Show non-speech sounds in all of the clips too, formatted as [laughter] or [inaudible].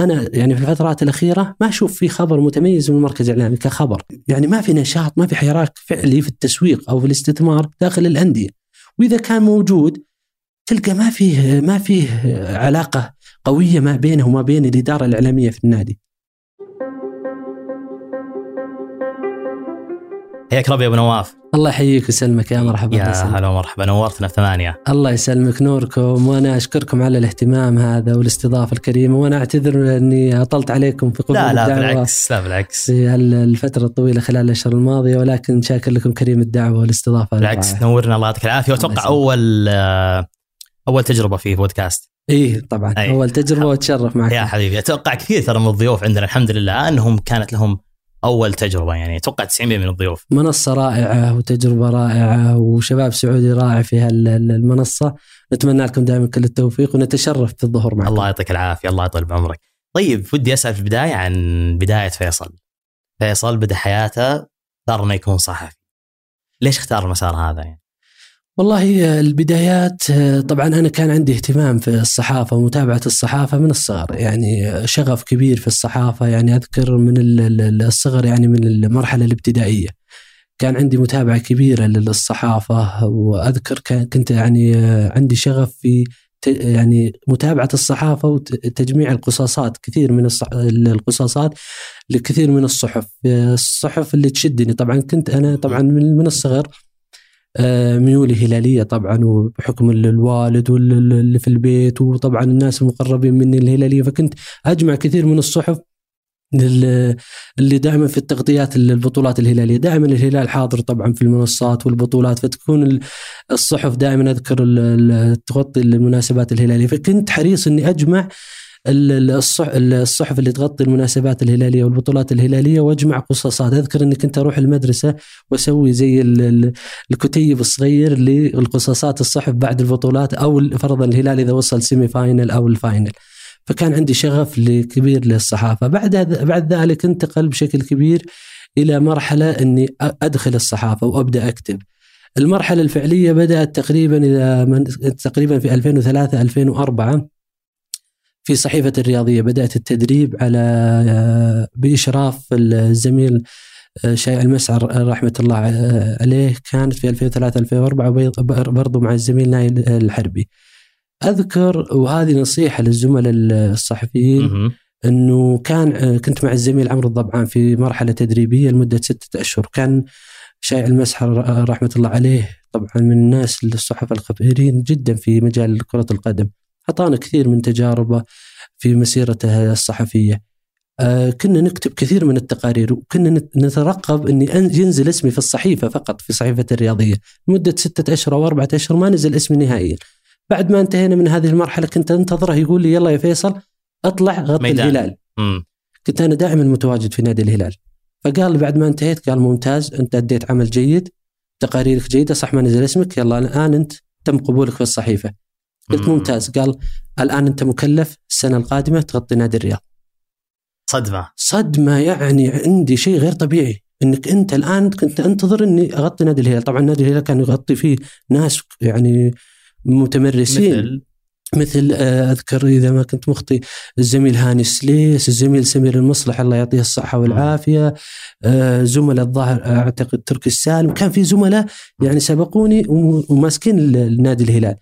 أنا يعني في الفترات الأخيرة ما أشوف في خبر متميز من المركز الاعلامي كخبر، يعني ما في نشاط ما في حراك فعلي في التسويق أو في الاستثمار داخل الأندية. وإذا كان موجود تلقى ما فيه ما فيه علاقة قوية ما بينه وما بين الإدارة الإعلامية في النادي. حياك ربي يا أبو نواف. الله يحييك ويسلمك يا مرحبا يا. هلا ومرحبا. نورتنا في ثمانية الله يسلمك نوركم وأنا أشكركم على الاهتمام هذا والاستضافة الكريمة وأنا أعتذر إني أطلت عليكم في قبول لا لا بالعكس لا بالعكس. في هالفتره الطويلة خلال الأشهر الماضية ولكن شاكر لكم كريم الدعوة والاستضافة. بالعكس. نورنا الله يعطيك العافية. وأتوقع. أول آه، أول تجربة في بودكاست. إيه طبعا. أي. أول تجربة وأتشرف معك يا حبيبي أتوقع كثير ترى من الضيوف عندنا الحمد لله أنهم كانت لهم أول تجربة يعني أتوقع 90% من الضيوف. منصة رائعة وتجربة رائعة وشباب سعودي رائع في هالمنصه نتمنى لكم دائما كل التوفيق ونتشرف في الظهور معكم. الله يعطيك العافية الله يطول بعمرك. طيب ودي أسأل في البداية عن بداية فيصل. فيصل بدأ حياته اختار إنه يكون صحفي. ليش اختار المسار هذا يعني؟ والله البدايات طبعا أنا كان عندي اهتمام في الصحافة ومتابعة الصحافة من الصغر يعني شغف كبير في الصحافة يعني أذكر من ال- ال- الصغر يعني من المرحلة الابتدائية. كان عندي متابعة كبيرة للصحافة وأذكر كنت يعني عندي شغف في يعني متابعة الصحافة وتجميع القصاصات كثير من الصح- القصاصات لكثير من الصحف الصحف اللي تشدني. طبعا كنت أنا طبعا من من الصغر آه، ميولي هلالية طبعا وبحكم ال- الوالد واللي في البيت وطبعا الناس المقربين مني الهلالية. فكنت أجمع كثير من الصحف لل- اللي دائما في التغطيات البطولات الهلالية، دائما الهلال حاضر طبعا في المنصات والبطولات فتكون ال- الصحف دائما أذكر تغطي المناسبات الهلالية، فكنت حريص إني أجمع الصحف اللي تغطي المناسبات الهلالية والبطولات الهلالية واجمع قصاصات، أذكر اني كنت أروح المدرسة واسوي زي ال- ال- الكتيب الصغير للقصاصات الصحف بعد البطولات أو فرضا الهلال إذا وصل semi final أو ال final. فكان عندي شغف كبير للصحافة، بعد بعد ذلك انتقل بشكل كبير إلى مرحلة إني أدخل الصحافة وأبدأ أكتب. المرحلة الفعلية بدأت تقريبا من تقريبا في 2003 2004 في صحيفة الرياضية بدأت التدريب على بإشراف الزميل شايع المسعر رحمة الله عليه كانت في 2003 2004 برضو مع الزميل نايل الحربي. أذكر وهذه نصيحة للزملاء الصحفيين. إنه كان كنت مع الزميل عمرو الضبعان في مرحلة تدريبية لمدة ستة أشهر كان شايع المسحر رحمة الله عليه طبعا من الناس الصحفه الخبيرين جدا في مجال كرة القدم أعطانا كثير من تجاربه في مسيرته الصحفية. آه كنا نكتب كثير من التقارير وكنا نت- نترقب أن- ينزل اسمي في الصحيفة فقط في صحيفة الرياضية لمدة ستة أشهر أو أربعة أشهر ما نزل اسمي نهائيا. بعد ما انتهينا من هذه المرحلة كنت أنتظره يقول لي يلا يا فيصل أطلع غطي. الهلال. مم. كنت أنا دائما متواجد في نادي الهلال. فقال بعد ما انتهيت قال ممتاز أنت أديت عمل جيد تقاريرك جيدة صح ما نزل اسمك يلا الآن أنت تم قبولك في الصحيفة. قلت مم. ممتاز. قال الآن أنت مكلف السنة القادمة تغطي نادي الرياض. صدمة. صدمة يعني عندي شيء غير طبيعي إنك أنت الآن كنت أنتظر إني أغطي نادي الهلال. طبعا نادي الهلال كان يغطي فيه ناس يعني متمرسين. مثل؟ مثل آه، أذكر إذا ما كنت مخطي الزميل هاني سليس، الزميل سمير المصلح الله يعطيه الصحة والعافية، آه، زملاء الظاهر أعتقد تركي السالم، كان في زملاء يعني سبقوني وم- وماسكين ال- النادي الهلال.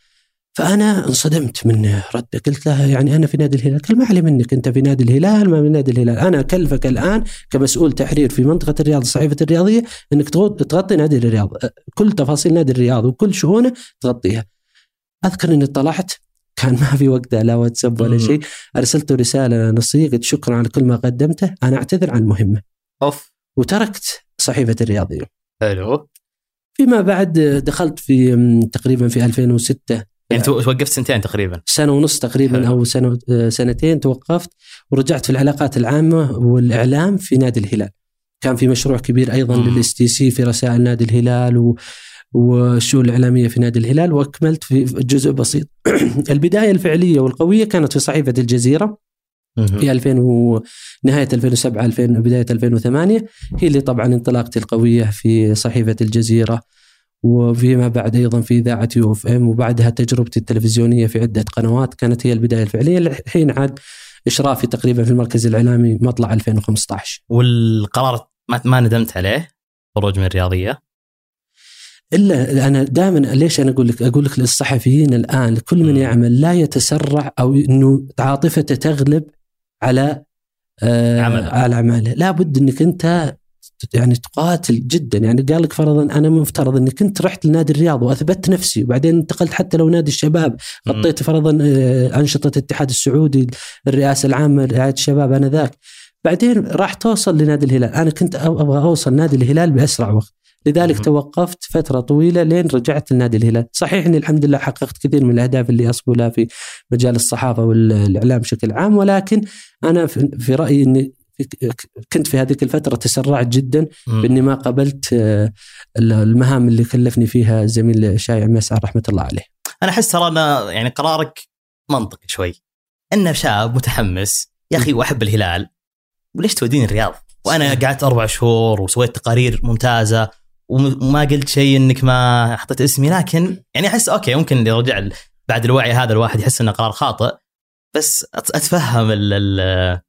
فأنا انصدمت من رده قلت له يعني أنا في نادي الهلال قال ما علي منك أنت في نادي الهلال ما في نادي الهلال. أنا أكلفك الآن كمسؤول تحرير في منطقة الرياض الصحيفه الرياضية إنك تغط- تغطي نادي الرياض. كل تفاصيل نادي الرياض وكل شؤونة تغطيها. أذكر إني طلعت كان ما في وقتها لا واتساب ولا. شيء. أرسلت له رسالة نصيه قلت شكرا على كل ما قدمته. أنا أعتذر عن المهمه أوف. وتركت صحيفة الرياضية. حلو. فيما بعد دخلت في تقريبا في 2006 يعني تو- توقفت سنتين تقريبا سنة ونص تقريبا حلو. أو سنة آه، سنتين توقفت ورجعت في العلاقات العامة والإعلام في نادي الهلال. كان في مشروع كبير أيضا. لل STC في رسائل نادي الهلال و والشؤون الإعلامية في نادي الهلال وأكملت في جزء بسيط. [clears throat] البداية الفعلية والقوية كانت في صحيفه الجزيرة. في 2000 و... نهاية 2007 2000 بداية 2008 هي اللي طبعا انطلاقتي القوية في صحيفه الجزيرة وفيما بعد أيضا في إذاعة UFM وبعدها تجربتي التلفزيونية في عدة قنوات كانت هي البداية الفعلية الحين عاد إشرافي تقريبا في المركز الإعلامي مطلع 2015 والقرار ما, ما ندمت عليه خروج من الرياضية إلا أنا دائما ليش أنا أقول لك أقول لك للصحفيين الآن كل من. يعمل لا يتسرع أو إنه عاطفته تغلب على آه عمله. على عمله لابد إنك أنت يعني تقاتل جدا. يعني قال لك فرضا أنا مفترض انك انت رحت لنادي الرياض وأثبت نفسي وبعدين انتقلت حتى لو نادي الشباب. غطيت فرضا آه، أنشطة الاتحاد السعودي الرئاسة العامة لرعايه الشباب انذاك بعدين راح توصل لنادي الهلال. أنا كنت أبغى أوصل نادي الهلال بأسرع وقت. لذلك مم. توقفت فترة طويلة لين رجعت لنادي الهلال. صحيح إني الحمد لله حققت كثير من الأهداف اللي أصبو لها في مجال الصحافة والإعلام بشكل عام ولكن أنا في رأيي إني كنت في هذيك الفترة تسرعت جدا مم. بأني ما قبلت آه، المهام اللي كلفني فيها الزميل شايع مسعر رحمة الله عليه أنا أحس ترى أنا يعني قرارك منطقي شوي أنه شاب متحمس يا أخي واحب الهلال وليش توديني الرياض؟ وأنا قعدت أربع شهور وسويت تقارير ممتازة وم- وما قلت شيء إنك ما حطيت اسمي لكن يعني أحس أوكي ممكن اللي رجع بعد الوعي هذا الواحد يحس إنه قرار خاطئ بس أتفهم ال- ال-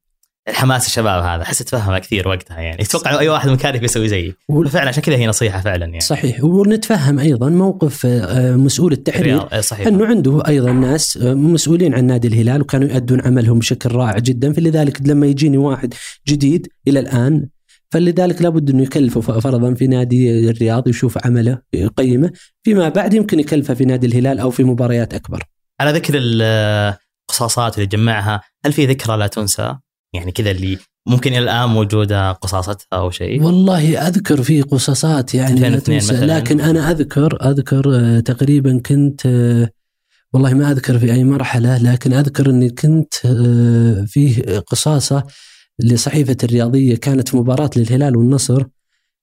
الحماس الشباب هذا. أحس اتفهمه كثير وقتها يعني. أتوقع أي واحد مكانك بيسوي زيي. وفعلا عشان كذا هي نصيحة فعلا يعني. صحيح. ونتفهم أيضا موقف آه، مسؤول التحرير. إيه، صحيح. أنه عنده أيضا ناس آه، مسؤولين عن نادي الهلال وكانوا يؤدون عملهم بشكل رائع جدا. فلذلك لما يجيني واحد جديد إلى الآن فلذلك لابد أنه يكلفه فرضا في نادي الرياض يشوف عمله يقيمه. فيما بعد يمكن يكلفه في نادي الهلال أو في مباريات أكبر. على ذكر القصاصات اللي جمعها هل في ذكرى لا تنسى؟ يعني كذا اللي ممكن إلى الآن موجودة قصاصتها أو شيء؟ والله أذكر في قصصات يعني لا 2002 تنسى، مثلاً. لكن أنا اذكر أذكر آه، تقريبا كنت آه، والله ما أذكر في أي مرحلة لكن أذكر إني كنت آه، فيه قصاصة لصحيفة الرياضية كانت مباراة للهلال والنصر.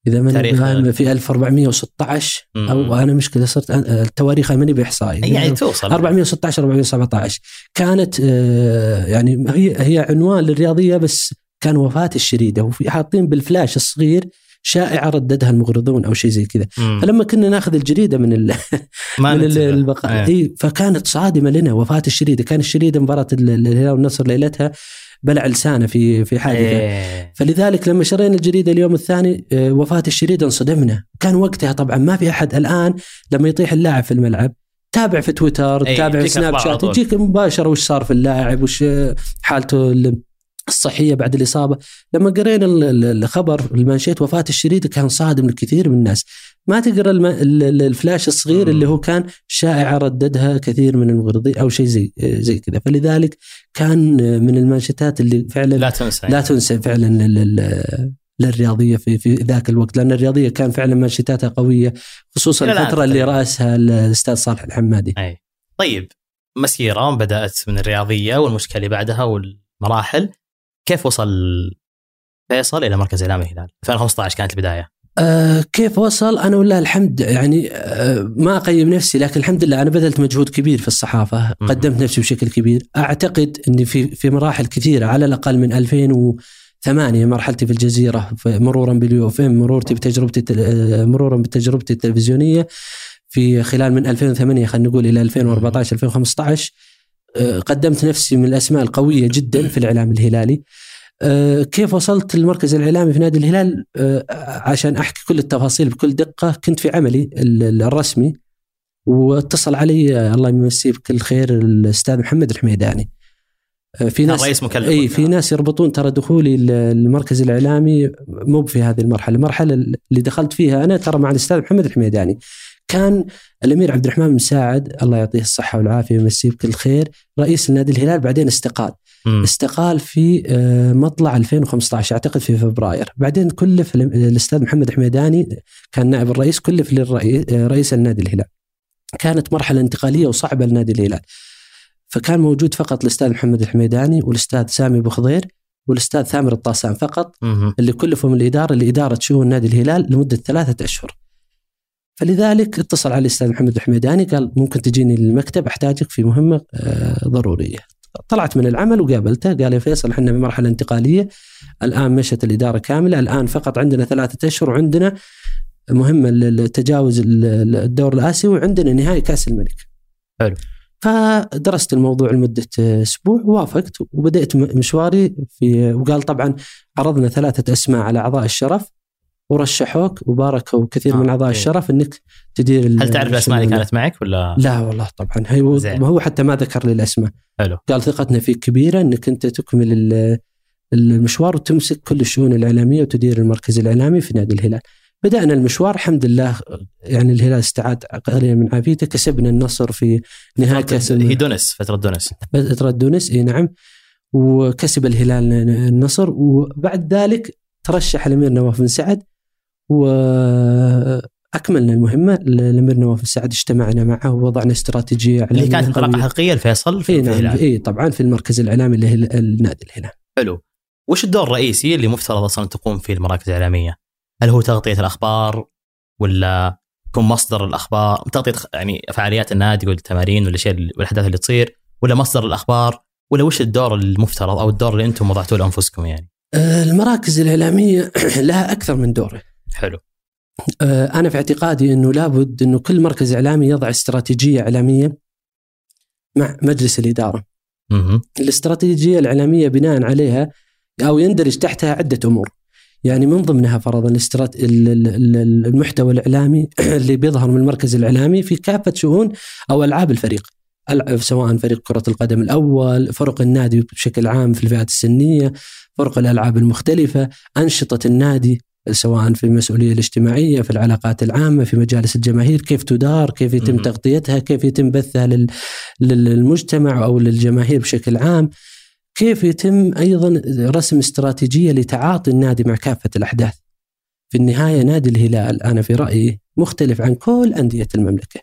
إذا ماني تاريخ- فاهم في 1416 مم. أو أنا مشكلة صرت التواريخ ماني بإحصائي. يعني توصل. 416 417 كانت آه، يعني هي هي عنوان للرياضية بس كان وفاة الشريدة. وفي حاطين بالفلاش الصغير شائعة رددها المغرضون أو شيء زي كذا. فلما كنا ناخذ الجريدة من ال... [laughs] من. البقاء. إيه. اي فكانت صادمة لنا وفاة الشريدة. كان الشريدة مباراة ال- الهلال والنصر ليلتها. بلع لسانه في في حادثة. إيه. فلذلك لما شرينا الجريدة اليوم الثاني آه، وفاة الشريده انصدمنا. كان وقتها طبعا ما في أحد. الآن لما يطيح اللاعب في الملعب تابع في تويتر أي، تابع في سناب شات. يجيك مباشرة وش صار في اللاعب وش آه، حالته ال- الصحية بعد الإصابة. لما قرينا ال- ال- الخبر المانشيت وفاة الشريده كان صادم لكثير من الناس. ما تقرأ الفلاش الصغير. اللي هو كان شائعه رددها كثير من المغرضين أو شيء زي زي كذا فلذلك كان من المانشيتات اللي فعلا لا تنسى لا تنسى فعلا لل- لل- للرياضية في في ذاك الوقت لأن الرياضية كان فعلا مانشيتاتها قوية خصوصا الفترة اللي تقريباً. رأسها الأستاذ صالح الحمادي. أي. طيب مسيرة بدأت من الرياضية والمشكلة اللي بعدها والمراحل كيف وصل فيصل إلى مركز اعلام الهلال 2015 كانت البداية آه كيف وصل؟ أنا ولله الحمد يعني آه ما أقيم نفسي لكن الحمد لله أنا بذلت مجهود كبير في الصحافة. قدمت نفسي بشكل كبير. أعتقد إني في في مراحل كثيرة على الأقل من 2008 مرحلتي في الجزيرة مرورا بال UFM مرورتي بتجربتي آه، مرورا بتجربتي التلفزيونية في خلال من 2008 خلينا نقول إلى 2014 2015 آه، قدمت نفسي من الأسماء القوية جدا في الإعلام الهلالي. كيف وصلت للمركز الإعلامي في نادي الهلال آه، عشان أحكي كل التفاصيل بكل دقة كنت في عملي ال- ال- الرسمي واتصل علي آه، الله يمسيه بكل خير الأستاذ محمد الحميداني آه، في ناس رئيس مكلف إي. في ناس يربطون ترى دخولي ل- المركز الإعلامي مو في هذه المرحلة، المرحلة اللي دخلت فيها أنا ترى مع الأستاذ محمد الحميداني. كان الأمير عبد الرحمن مساعد الله يعطيه الصحة والعافية ويمسيه بكل خير رئيس النادي الهلال بعدين استقال. استقال في آه، مطلع 2015 أعتقد في فبراير بعدين كلف ال- الأستاذ محمد الحميداني كان نائب الرئيس كلف للرئيس آه، رئيس النادي الهلال كانت مرحلة انتقالية وصعبة لنادي الهلال فكان موجود فقط الأستاذ محمد الحميداني والأستاذ سامي أبو خضير والأستاذ ثامر الطاسان فقط مم. اللي كلفوا من الاداره لاداره شؤون نادي الهلال لمدة ثلاثة أشهر. فلذلك اتصل علي الأستاذ محمد الحميداني قال ممكن تجيني للمكتب أحتاجك في مهمة آه، ضرورية. طلعت من العمل وقابلته قال يا فيصل إحنا في مرحلة انتقالية الآن مشت الإدارة كاملة الآن فقط عندنا ثلاثة أشهر وعندنا مهمه لتجاوز الدور الآسيوي وعندنا نهائي كأس الملك. حلو. فدرست الموضوع لمدة أسبوع ووافقت وبدأت م- مشواري في وقال طبعا عرضنا ثلاثة أسماء على أعضاء الشرف ورشحوك وباركوا كثير آه، من أعضاء okay. الشرف إنك تدير هل تعرف الأسماء اللي. كانت معك ولا لا والله طبعا هو زين. هو حتى ما ذكر لي الأسماء حلو. قال ثقتنا فيك كبيرة إنك أنت تكمل ال- المشوار وتمسك كل الشؤون الإعلامية وتدير المركز الإعلامي في نادي الهلال. بدأنا المشوار الحمد لله يعني الهلال استعاد قليلا من عافيته كسبنا النصر في نهاية كأس فترة- هي دونس فترة دونس فترة دونس إي نعم وكسب الهلال النصر وبعد ذلك ترشح الأمير نواف بن سعد واكملنا المهمة الامير نواف بن سعد اجتمعنا معه ووضعنا استراتيجية اللي كانت انطلاقة. حقيقية لفيصل في نعم الهلال. إي طبعا في المركز الإعلامي اللي هي النادي الهلال حلو وش الدور الرئيسي اللي مفترض أصلا تقوم فيه المراكز الإعلامية؟ هل هو تغطية الأخبار ولا يكون مصدر الأخبار تغطية يعني فعاليات النادي والتمارين والاشياء والأحداث اللي تصير ولا مصدر الأخبار ولا وش الدور المفترض أو الدور اللي أنتم وضعتوه لأنفسكم يعني؟ آه، المراكز الإعلامية [clears throat] لها أكثر من دور حلو آه، أنا في اعتقادي إنه لابد إنه كل مركز إعلامي يضع استراتيجية إعلامية مع مجلس الإدارة الاستراتيجية الإعلامية بناء عليها أو يندرج تحتها عدة أمور. يعني من ضمنها فرضا الاسترات... ال- ال- ال- المحتوى الإعلامي [clears throat] اللي بيظهر من المركز الإعلامي في كافة شؤون أو ألعاب الفريق. سواء فريق كرة القدم الأول، فرق النادي بشكل عام في الفئات السنية، فرق الألعاب المختلفة، أنشطة النادي سواء في المسؤولية الاجتماعية، في العلاقات العامة، في مجالس الجماهير، كيف تدار، كيف يتم. تغطيتها، كيف يتم بثها لل... للمجتمع أو للجماهير بشكل عام. كيف يتم أيضا رسم استراتيجية لتعاطي النادي مع كافة الأحداث. في النهاية نادي الهلال أنا في رأيي مختلف عن كل أندية المملكة.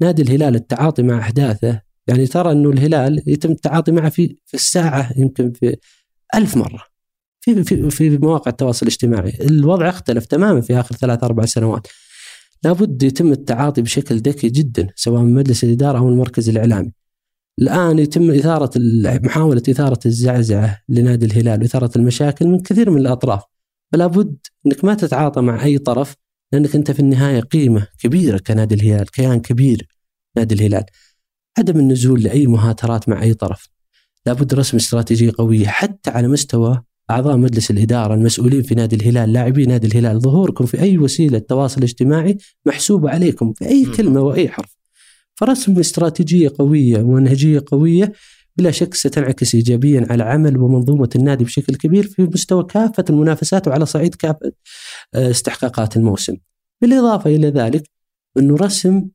نادي الهلال التعاطي مع أحداثه يعني ترى إنه الهلال يتم التعاطي معه في في الساعة يمكن في ألف مرة. في في في مواقع التواصل الاجتماعي. الوضع اختلف تماما في آخر ثلاث أربع سنوات. لابد يتم التعاطي بشكل ذكي جدا سواء من مجلس الإدارة أو المركز الإعلامي. الآن يتم إثارة محاولة إثارة الزعزعة لنادي الهلال وإثارة المشاكل من كثير من الأطراف. فلا بد إنك ما تتعاطى مع أي طرف لأنك أنت في النهاية قيمة كبيرة كنادي الهلال كيان كبير نادي الهلال. عدم النزول لأي مهاترات مع أي طرف. لابد رسم استراتيجيه قويه حتى على مستوى أعضاء مجلس الإدارة المسؤولين في نادي الهلال لاعبي نادي الهلال ظهوركم في أي وسيلة تواصل اجتماعي محسوبه عليكم في أي. كلمة وأي حرف فرسم استراتيجية قوية ومنهجية قوية بلا شك ستنعكس ايجابيا على عمل ومنظومة النادي بشكل كبير في مستوى كافة المنافسات وعلى صعيد كافة آه، استحقاقات الموسم. بالإضافة إلى ذلك انه رسم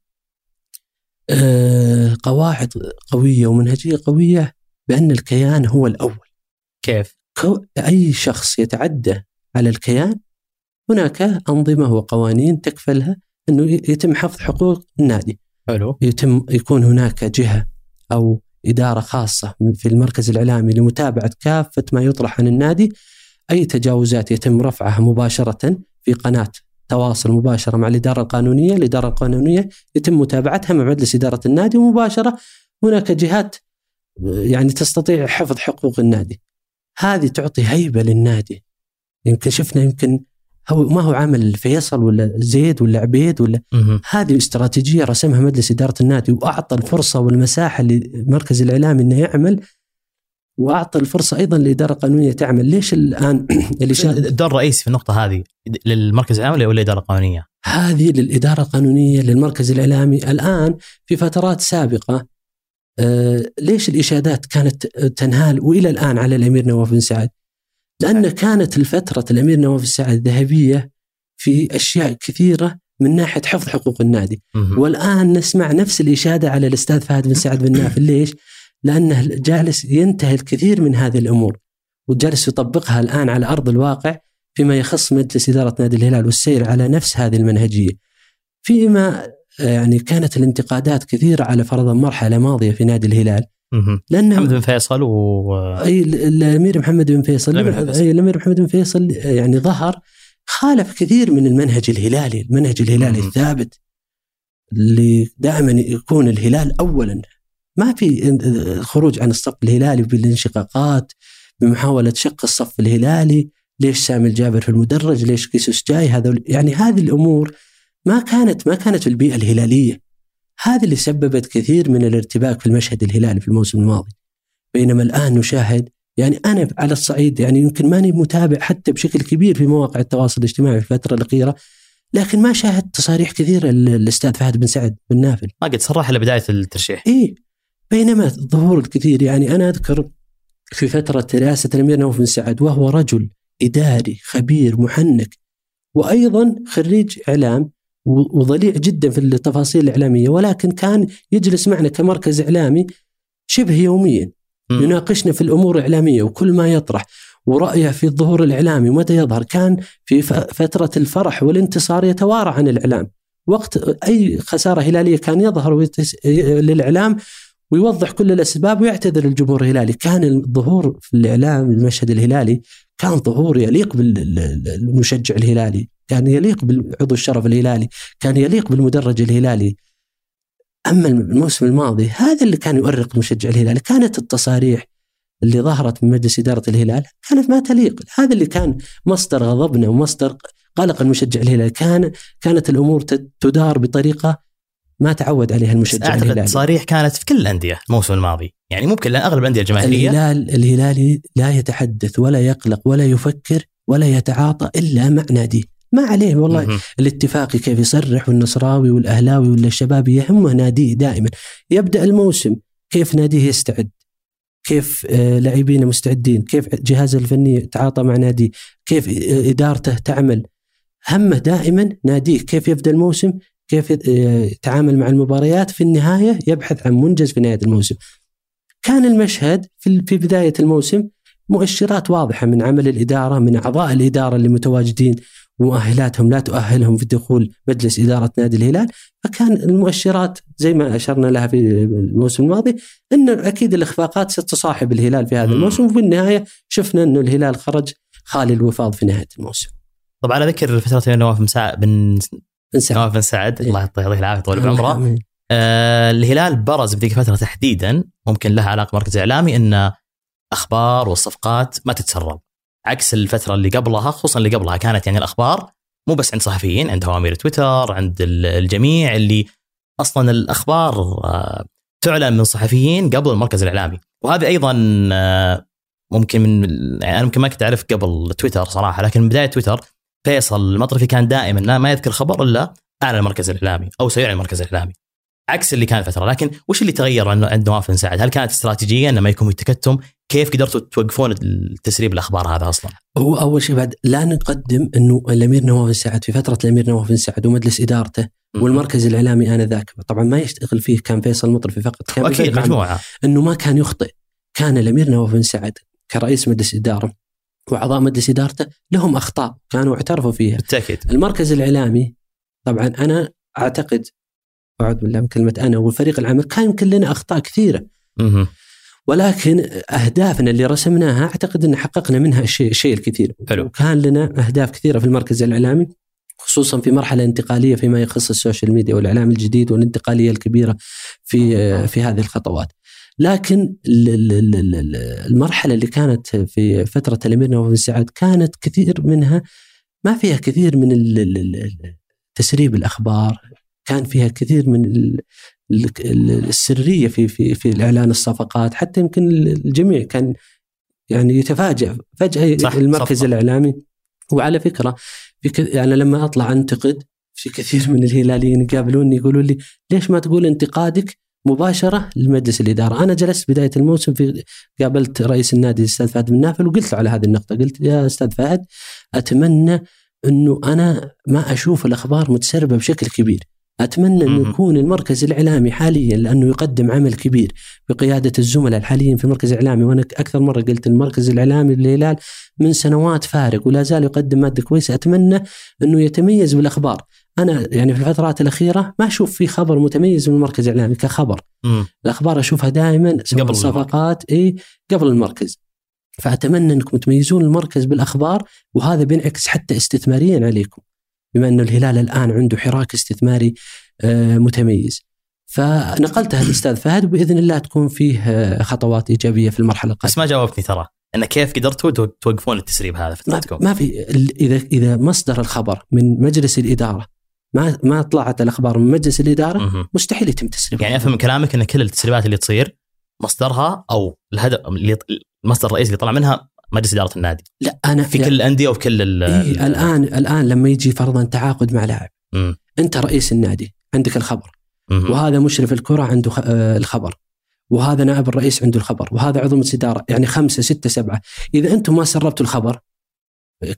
آه، قواعد قوية ومنهجية قوية بأن الكيان هو الأول. كيف؟ أي شخص يتعدى على الكيان هناك أنظمة وقوانين تكفلها أنه ي- يتم حفظ حقوق النادي. حلو يتم يكون هناك جهة أو إدارة خاصة في المركز الإعلامي لمتابعة كافة ما يطرح عن النادي أي تجاوزات يتم رفعها مباشرة في قناة تواصل مباشرة مع الإدارة القانونية، الإدارة القانونية يتم متابعتها مع مجلس إدارة النادي ومباشره هناك جهات يعني تستطيع حفظ حقوق النادي. هذه تعطي هيبة للنادي. يمكن شفنا يمكن هو ما هو عمل فيصل ولا زيد ولا عبيد ولا. هذه استراتيجية رسمها مجلس إدارة النادي وأعطى الفرصة والمساحة للمركز الإعلامي إنه يعمل وأعطى الفرصة أيضا للاداره القانونيه تعمل، ليش الآن [coughs] اللي شا... الدور الرئيسي في النقطة هذه للمركز العام ولا الاداره القانونيه؟ هذه للإدارة القانونية للمركز الإعلامي الآن في فترات سابقة ليش الإشادات كانت تنهال وإلى الآن على الأمير نواف بن سعد؟ لأن كانت الفترة الأمير نواف بن سعد ذهبية في أشياء كثيرة من ناحية حفظ حقوق النادي. مهم. والآن نسمع نفس الإشادة على الأستاذ فهد بن سعد بن نافل ليش؟ لأنه جالس ينتهي الكثير من هذه الأمور وجالس يطبقها الآن على أرض الواقع فيما يخص مجلس إدارة نادي الهلال والسير على نفس هذه المنهجية. فيما آه، يعني كانت الانتقادات كثيرة على فرضا مرحله ماضيه في نادي الهلال. لأنه محمد بن فيصل و أي ال- الأمير محمد بن فيصل الأمير محمد بن فيصل. أي الأمير محمد بن فيصل يعني ظهر خالف كثير من المنهج الهلالي، المنهج الهلالي. الثابت اللي دائما يكون الهلال اولا ما في خروج عن الصف الهلالي بالانشقاقات بمحاولة شق الصف الهلالي، ليش سامي الجابر في المدرج؟ ليش كيسوس جاي؟ هذا يعني هذه الأمور ما كانت ما كانت في البيئة الهلالية. هذا اللي سببت كثير من الارتباك في المشهد الهلالي في الموسم الماضي. بينما الآن نشاهد يعني أنا على الصعيد يعني يمكن ماني متابع حتى بشكل كبير في مواقع التواصل الاجتماعي في الفترة الأخيرة لكن ما شاهدت تصاريح كثيرة الأستاذ فهد بن سعد بن نافل. ما قد صرح إلا بداية الترشيح. اي بينما الظهور الكثير يعني أنا أذكر في فترة رئاسة الأمير نوف بن سعد وهو رجل إداري خبير محنك وأيضا خريج إعلام وضليع جدا في التفاصيل الإعلامية ولكن كان يجلس معنا كمركز إعلامي شبه يوميا يناقشنا في الأمور الإعلامية وكل ما يطرح ورأيه في الظهور الإعلامي ومتى يظهر. كان في فترة الفرح والانتصار يتوارى عن الإعلام. وقت أي خسارة هلالية كان يظهر للإعلام ويوضح كل الأسباب ويعتذر الجمهور الهلالي. كان الظهور في الإعلام المشهد الهلالي كان ظهور يليق بالمشجع الهلالي. كان يليق بعضو الشرف الهلالي كان يليق بالمدرج الهلالي. أما الموسم الماضي هذا اللي كان يؤرق المشجع الهلالي كانت التصاريح اللي ظهرت من مجلس إدارة الهلال كانت ما تليق. هذا اللي كان مصدر غضبنا ومصدر قلق المشجع الهلال. كان كانت الأمور تدار بطريقة ما تعود عليها المشجع أعتقد الهلالي. تصاريح كانت في كل الأندية الموسم الماضي. يعني ممكن لأن أغلب الأندية الجماهيرية. الهلال الهلالي لا يتحدث ولا يقلق ولا يفكر ولا يتعاطى إلا مع ناديه. ما عليه والله. الاتفاقي كيف يصرح والنصراوي والأهلاوي ولا الشبابي يهمه ناديه دائما. يبدأ الموسم كيف ناديه يستعد؟ كيف آه، لاعبينه مستعدين؟ كيف جهازه الفني يتعاطى مع ناديه؟ كيف آه، إدارته تعمل؟ همه دائما ناديه كيف يبدأ الموسم؟ كيف آه، يتعامل مع المباريات؟ في النهاية يبحث عن منجز في نهاية الموسم. كان المشهد في في بداية الموسم مؤشرات واضحة من عمل الإدارة من أعضاء الإدارة اللي متواجدين. مؤهلاتهم لا تؤهلهم في دخول مجلس إدارة نادي الهلال فكان المؤشرات زي ما أشرنا لها في الموسم الماضي إن أكيد الإخفاقات ستصاحب الهلال في هذا. الموسم وفي النهاية شفنا إنه الهلال خرج خالي الوفاض في نهاية الموسم. طبعا على ذكر فترة نواف بن سعد بن نواف بن سعد إيه. الله يعطيه العافية طول بعمره. آه الهلال برز بذيك الفترة تحديدا ممكن لها علاقة مركز إعلامي أن أخبار والصفقات ما تتسرب عكس الفترة اللي قبلها خصوصا اللي قبلها كانت يعني الأخبار مو بس عند صحفيين عند هوامير تويتر عند ال- الجميع اللي أصلا الأخبار آه تعلن من صحفيين قبل المركز الإعلامي وهذا أيضا آه ممكن من يعني أنا ممكن ما كنت أعرف قبل تويتر صراحة لكن من بداية تويتر فيصل المطرفي كان دائما ما يذكر خبر إلا أعلن المركز الإعلامي أو سيعلن المركز الإعلامي عكس اللي كان فتره لكن وش اللي تغير عند نواف بن سعد؟ هل كانت استراتيجيه انه ما يكون في تكتم؟ كيف قدرتوا توقفون التسريب الأخبار هذا أصلا؟ هو أول شيء بعد لا نقدم إنه الأمير نواف بن سعد في فترة الأمير نواف بن سعد ومجلس إدارته والمركز الإعلامي آنذاك. طبعا ما يشتغل فيه كان فيصل مطرفي فقط كان أكيد. مجموعة. إنه ما كان يخطئ. كان الأمير نواف بن سعد كرئيس مجلس إدارة وأعضاء مجلس إدارته لهم أخطاء كانوا اعترفوا فيها. بالتأكيد. المركز الإعلامي طبعا أنا أعتقد أعوذ بالله من كلمة أنا والفريق العمل كان يمكن لنا أخطاء كثيرة. ولكن أهدافنا اللي رسمناها أعتقد أن حققنا منها الشيء الشيء الكثير حلو. وكان لنا أهداف كثيرة في المركز الإعلامي خصوصا في مرحلة انتقالية فيما يخص ال social media والإعلام الجديد والانتقالية الكبيرة في في هذه الخطوات. لكن ال- ال- ال- ال- المرحلة اللي كانت في فترة الأمير نواف بن سعد كانت كثير منها ما فيها كثير من تسريب الأخبار كان فيها كثير من السرية في في في الإعلان الصفقات حتى يمكن الجميع كان يعني يتفاجأ فجأة صح، المركز صفقة. الإعلامي. وعلى فكرة في ك... يعني لما أطلع أنتقد في كثير من الهلاليين يقابلوني يقولوا لي ليش ما تقول انتقادك مباشرة لمجلس الإدارة، أنا جلست بداية الموسم في قابلت رئيس النادي الأستاذ فهد بن نافل وقلت له على هذه النقطة، قلت يا أستاذ فهد أتمنى إنه أنا ما أشوف الأخبار متسربة بشكل كبير، أتمنى انه. يكون المركز الإعلامي حاليا لأنه يقدم عمل كبير بقيادة الزملاء الحاليين في المركز الإعلامي. وأنا أكثر مرة قلت المركز الإعلامي للهلال من سنوات فارق ولا زال يقدم مادة كويسة. أتمنى أنه يتميز بالأخبار. أنا يعني في الفترات الأخيرة ما أشوف في خبر متميز من المركز الإعلامي كخبر. مم. الأخبار أشوفها دائما قبل الصفقات إي قبل المركز. فأتمنى أنكم تميزون المركز بالأخبار وهذا بينعكس حتى استثماريا عليكم. بما انه الهلال الآن عنده حراك استثماري آه، متميز. فنقلتها للاستاذ فهد وباذن الله تكون فيه آه، خطوات إيجابية في المرحلة القادمة. بس ما جاوبتني ترى. أن كيف قدرتوا تو- توقفون التسريب هذا فترتكم؟ ما في إذا إذا مصدر الخبر من مجلس الإدارة ما ما طلعت الأخبار من مجلس الإدارة. مستحيل يتم تسريبها. يعني أفهم من كلامك أن كل التسريبات اللي تصير مصدرها أو الهدف المصدر الرئيسي اللي طلع منها مجلس إدارة النادي. لا أنا في كل الأندية وفي كل ال إيه ال- الآن الآن لما يجي فرضا تعاقد مع لاعب مم. أنت رئيس النادي عندك الخبر. مهم. وهذا مشرف الكرة عنده آه، الخبر. وهذا نائب الرئيس عنده الخبر. وهذا عضو مجلس إدارة. يعني خمسة ستة سبعة. إذا أنتم ما سربتوا الخبر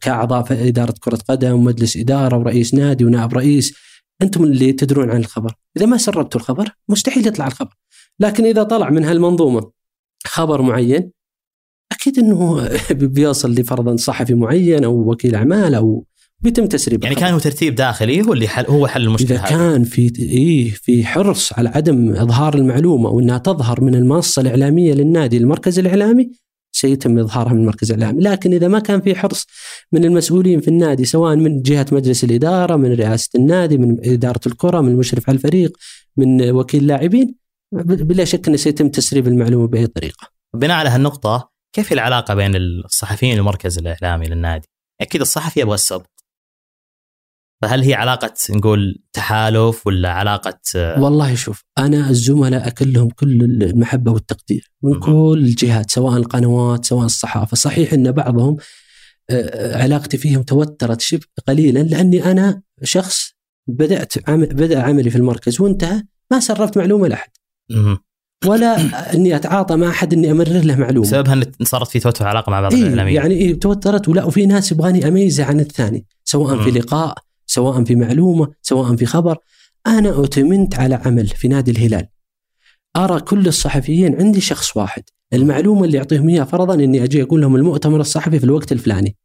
كأعضاء في إدارة كرة قدم ومجلس إدارة ورئيس نادي ونائب رئيس أنتم اللي تدرون عن الخبر. إذا ما سربتوا الخبر مستحيل يطلع الخبر. لكن إذا طلع من هالمنظومة خبر معين أكيد إنه [laughs] بيوصل لفرضا صحفي معين أو وكيل أعمال أو بيتم تسريب يعني. كان هو ترتيب داخلي هو اللي حل هو حل المشكلة إذا. كان في إيه في حرص على عدم إظهار المعلومة وانها تظهر من المنصة الإعلامية للنادي المركز الإعلامي سيتم إظهارها من المركز الإعلامي، لكن إذا ما كان في حرص من المسؤولين في النادي سواء من جهة مجلس الإدارة، من رئاسة النادي، من إدارة الكرة، من المشرف على الفريق، من وكيل لاعبين بلا شك إنه سيتم تسريب المعلومة بأي طريقة. بناء على هالنقطة كيف العلاقة بين الصحفيين والمركز الإعلامي للنادي؟ أكيد الصحفي يبغى السبق فهل هي علاقة نقول تحالف ولا علاقة آه، والله شوف أنا الزملاء اكلهم كل المحبة والتقدير من. كل الجهات سواء القنوات سواء الصحافة صحيح إن بعضهم آه، علاقتي فيهم توترت شبه قليلا لأني أنا شخص بدأت عمل بدأ عملي في المركز وانتهى ما سربت معلومة لأحد مهم. ولا اني اتعاطى مع أحد إني أمرر له معلومة. بسببها ان صارت في توتر علاقة مع بعض إيه الاعلاميين يعني إيه توترت ولا وفي ناس يبغاني أميزة عن الثاني سواء في. لقاء سواء في معلومة سواء في خبر. أنا اؤتمنت على عمل في نادي الهلال. أرى كل الصحفيين عندي شخص واحد. المعلومة اللي يعطيهم إياها فرضا إني أجي أقول لهم المؤتمر الصحفي في الوقت الفلاني.